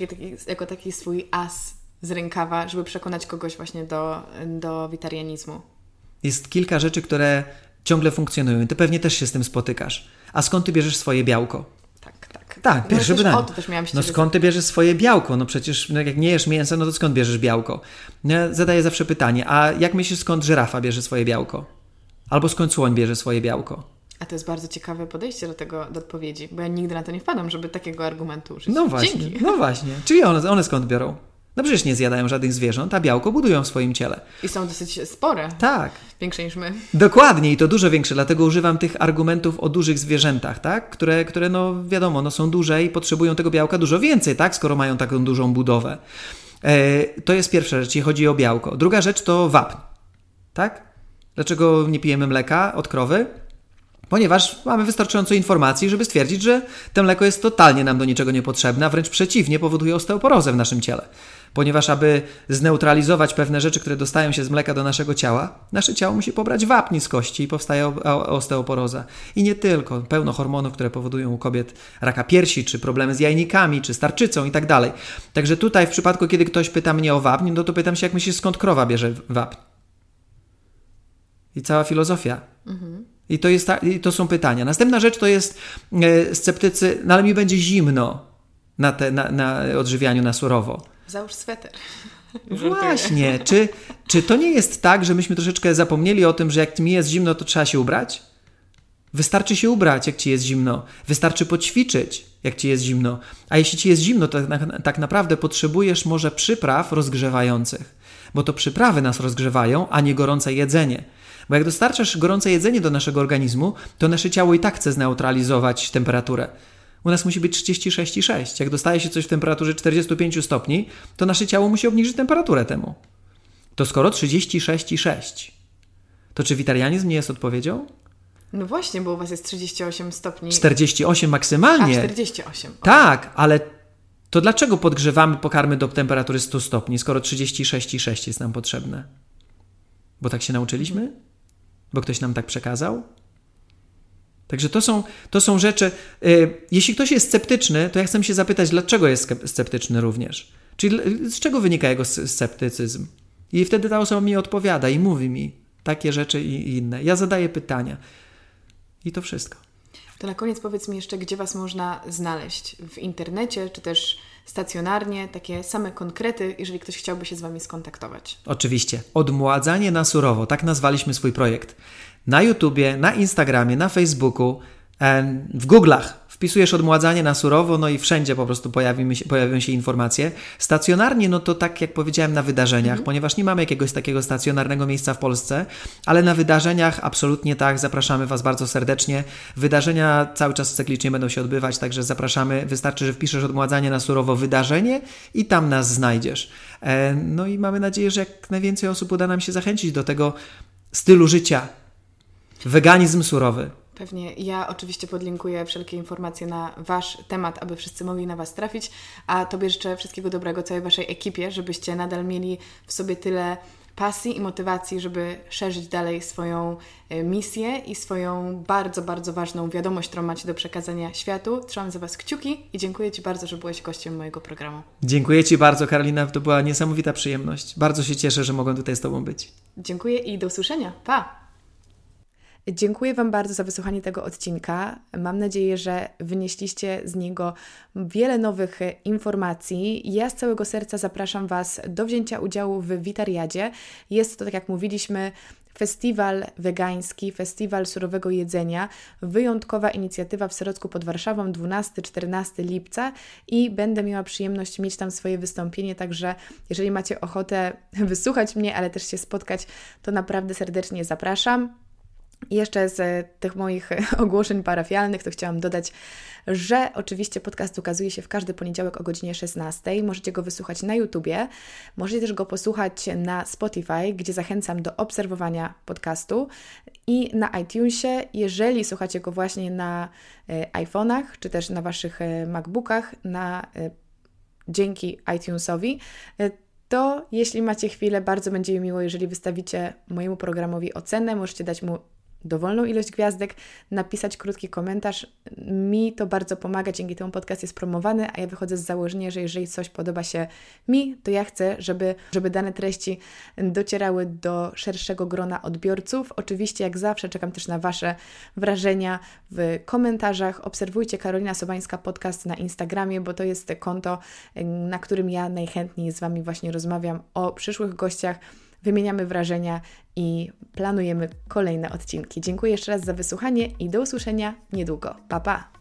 jako taki, swój as z rękawa, żeby przekonać kogoś właśnie do, do witarianizmu? Jest kilka rzeczy, które ciągle funkcjonują. Ty pewnie też się z tym spotykasz. A skąd ty bierzesz swoje białko? Tak, tak. Tak, pierwsze no, pytanie. O to też miałam się No skąd ty bierzesz swoje białko? No przecież no jak nie jesz mięsa, no to skąd bierzesz białko? No ja zadaję zawsze pytanie, a jak myślisz, skąd żyrafa bierze swoje białko? Albo skąd słoń bierze swoje białko? A to jest bardzo ciekawe podejście do tego, do odpowiedzi, bo ja nigdy na to nie wpadam, żeby takiego argumentu użyć. No właśnie, Dzięki. no właśnie. Czyli one, one skąd biorą? No przecież nie zjadają żadnych zwierząt, a białko budują w swoim ciele. I są dosyć spore. Tak. Większe niż my. Dokładnie i to dużo większe, dlatego używam tych argumentów o dużych zwierzętach, tak? Które, które no wiadomo, no są duże i potrzebują tego białka dużo więcej, tak? Skoro mają taką dużą budowę. E, to jest pierwsza rzecz, jeśli chodzi o białko. Druga rzecz to wapń, tak? Dlaczego nie pijemy mleka od krowy? Ponieważ mamy wystarczająco informacji, żeby stwierdzić, że to mleko jest totalnie nam do niczego niepotrzebne, a wręcz przeciwnie, powoduje osteoporozę w naszym ciele. Ponieważ, aby zneutralizować pewne rzeczy, które dostają się z mleka do naszego ciała, nasze ciało musi pobrać wapń z kości i powstaje osteoporoza. I nie tylko, pełno hormonów, które powodują u kobiet raka piersi, czy problemy z jajnikami, czy starczycą i tak dalej. Także tutaj w przypadku, kiedy ktoś pyta mnie o wapń, no to pytam się, jak myślisz, skąd krowa bierze wapń? I cała filozofia. Mhm. I to, jest ta, I to są pytania. Następna rzecz to jest e, sceptycy, no ale mi będzie zimno na, te, na, na odżywianiu na surowo. Załóż sweter. *laughs* Właśnie. Czy, czy to nie jest tak, że myśmy troszeczkę zapomnieli o tym, że jak mi jest zimno, to trzeba się ubrać? Wystarczy się ubrać, jak ci jest zimno. Wystarczy poćwiczyć, jak ci jest zimno. A jeśli ci jest zimno, to tak, tak naprawdę potrzebujesz może przypraw rozgrzewających. Bo to przyprawy nas rozgrzewają, a nie gorące jedzenie. Bo jak dostarczasz gorące jedzenie do naszego organizmu, to nasze ciało i tak chce zneutralizować temperaturę. U nas musi być 36,6. Jak dostaje się coś w temperaturze 45 stopni, to nasze ciało musi obniżyć temperaturę temu. To skoro 36,6, to czy witarianizm nie jest odpowiedzią? No właśnie, bo u Was jest 38 stopni. 48 maksymalnie. A, 48. Tak, ale to dlaczego podgrzewamy pokarmy do temperatury 100 stopni, skoro 36,6 jest nam potrzebne? Bo tak się nauczyliśmy? Bo ktoś nam tak przekazał? Także to są, to są rzeczy. Yy, jeśli ktoś jest sceptyczny, to ja chcę się zapytać, dlaczego jest sceptyczny również? Czyli z czego wynika jego sceptycyzm? I wtedy ta osoba mi odpowiada i mówi mi takie rzeczy i inne. Ja zadaję pytania. I to wszystko. To na koniec powiedz mi jeszcze, gdzie Was można znaleźć w internecie, czy też stacjonarnie, takie same konkrety, jeżeli ktoś chciałby się z Wami skontaktować. Oczywiście. Odmładzanie na surowo, tak nazwaliśmy swój projekt. Na YouTubie, na Instagramie, na Facebooku, w Google'ach wpisujesz odmładzanie na surowo, no i wszędzie po prostu pojawi się, pojawią się informacje. Stacjonarnie, no to tak jak powiedziałem, na wydarzeniach, mhm. ponieważ nie mamy jakiegoś takiego stacjonarnego miejsca w Polsce, ale na wydarzeniach absolutnie tak, zapraszamy Was bardzo serdecznie. Wydarzenia cały czas cyklicznie będą się odbywać, także zapraszamy. Wystarczy, że wpiszesz odmładzanie na surowo wydarzenie i tam nas znajdziesz. E, no i mamy nadzieję, że jak najwięcej osób uda nam się zachęcić do tego stylu życia. Weganizm surowy. Pewnie. Ja oczywiście podlinkuję wszelkie informacje na Wasz temat, aby wszyscy mogli na Was trafić, a Tobie życzę wszystkiego dobrego całej Waszej ekipie, żebyście nadal mieli w sobie tyle pasji i motywacji, żeby szerzyć dalej swoją e, misję i swoją bardzo, bardzo ważną wiadomość, którą macie do przekazania światu. Trzymam za Was kciuki i dziękuję Ci bardzo, że byłeś gościem mojego programu. Dziękuję Ci bardzo, Karolina. To była niesamowita przyjemność. Bardzo się cieszę, że mogłem tutaj z Tobą być. Dziękuję i do usłyszenia. Pa! Dziękuję Wam bardzo za wysłuchanie tego odcinka. Mam nadzieję, że wynieśliście z niego wiele nowych informacji. Ja z całego serca zapraszam Was do wzięcia udziału w Witariadzie. Jest to, tak jak mówiliśmy, festiwal wegański, festiwal surowego jedzenia, wyjątkowa inicjatywa w Serocku pod Warszawą 12-14 lipca i będę miała przyjemność mieć tam swoje wystąpienie, także jeżeli macie ochotę *laughs* wysłuchać mnie, ale też się spotkać, to naprawdę serdecznie zapraszam. I jeszcze z tych moich *laughs* ogłoszeń parafialnych to chciałam dodać, że oczywiście podcast ukazuje się w każdy poniedziałek o godzinie 16. Możecie go wysłuchać na YouTubie, możecie też go posłuchać na Spotify, gdzie zachęcam do obserwowania podcastu i na iTunesie, jeżeli słuchacie go właśnie na e, iPhone'ach czy też na Waszych e, MacBookach, na e, dzięki iTunesowi, to jeśli macie chwilę, bardzo będzie mi miło, jeżeli wystawicie mojemu programowi ocenę. Możecie dać mu dowolną ilość gwiazdek, napisać krótki komentarz. Mi to bardzo pomaga, dzięki temu podcast jest promowany, a ja wychodzę z założenia, że jeżeli coś podoba się mi, to ja chcę, żeby, żeby dane treści docierały do szerszego grona odbiorców. Oczywiście, jak zawsze, czekam też na Wasze wrażenia w komentarzach. Obserwujcie Karolina Sobańska podcast na Instagramie, bo to jest konto, na którym ja najchętniej z Wami właśnie rozmawiam o przyszłych gościach wymieniamy wrażenia i planujemy kolejne odcinki. Dziękuję jeszcze raz za wysłuchanie i do usłyszenia niedługo. Pa pa!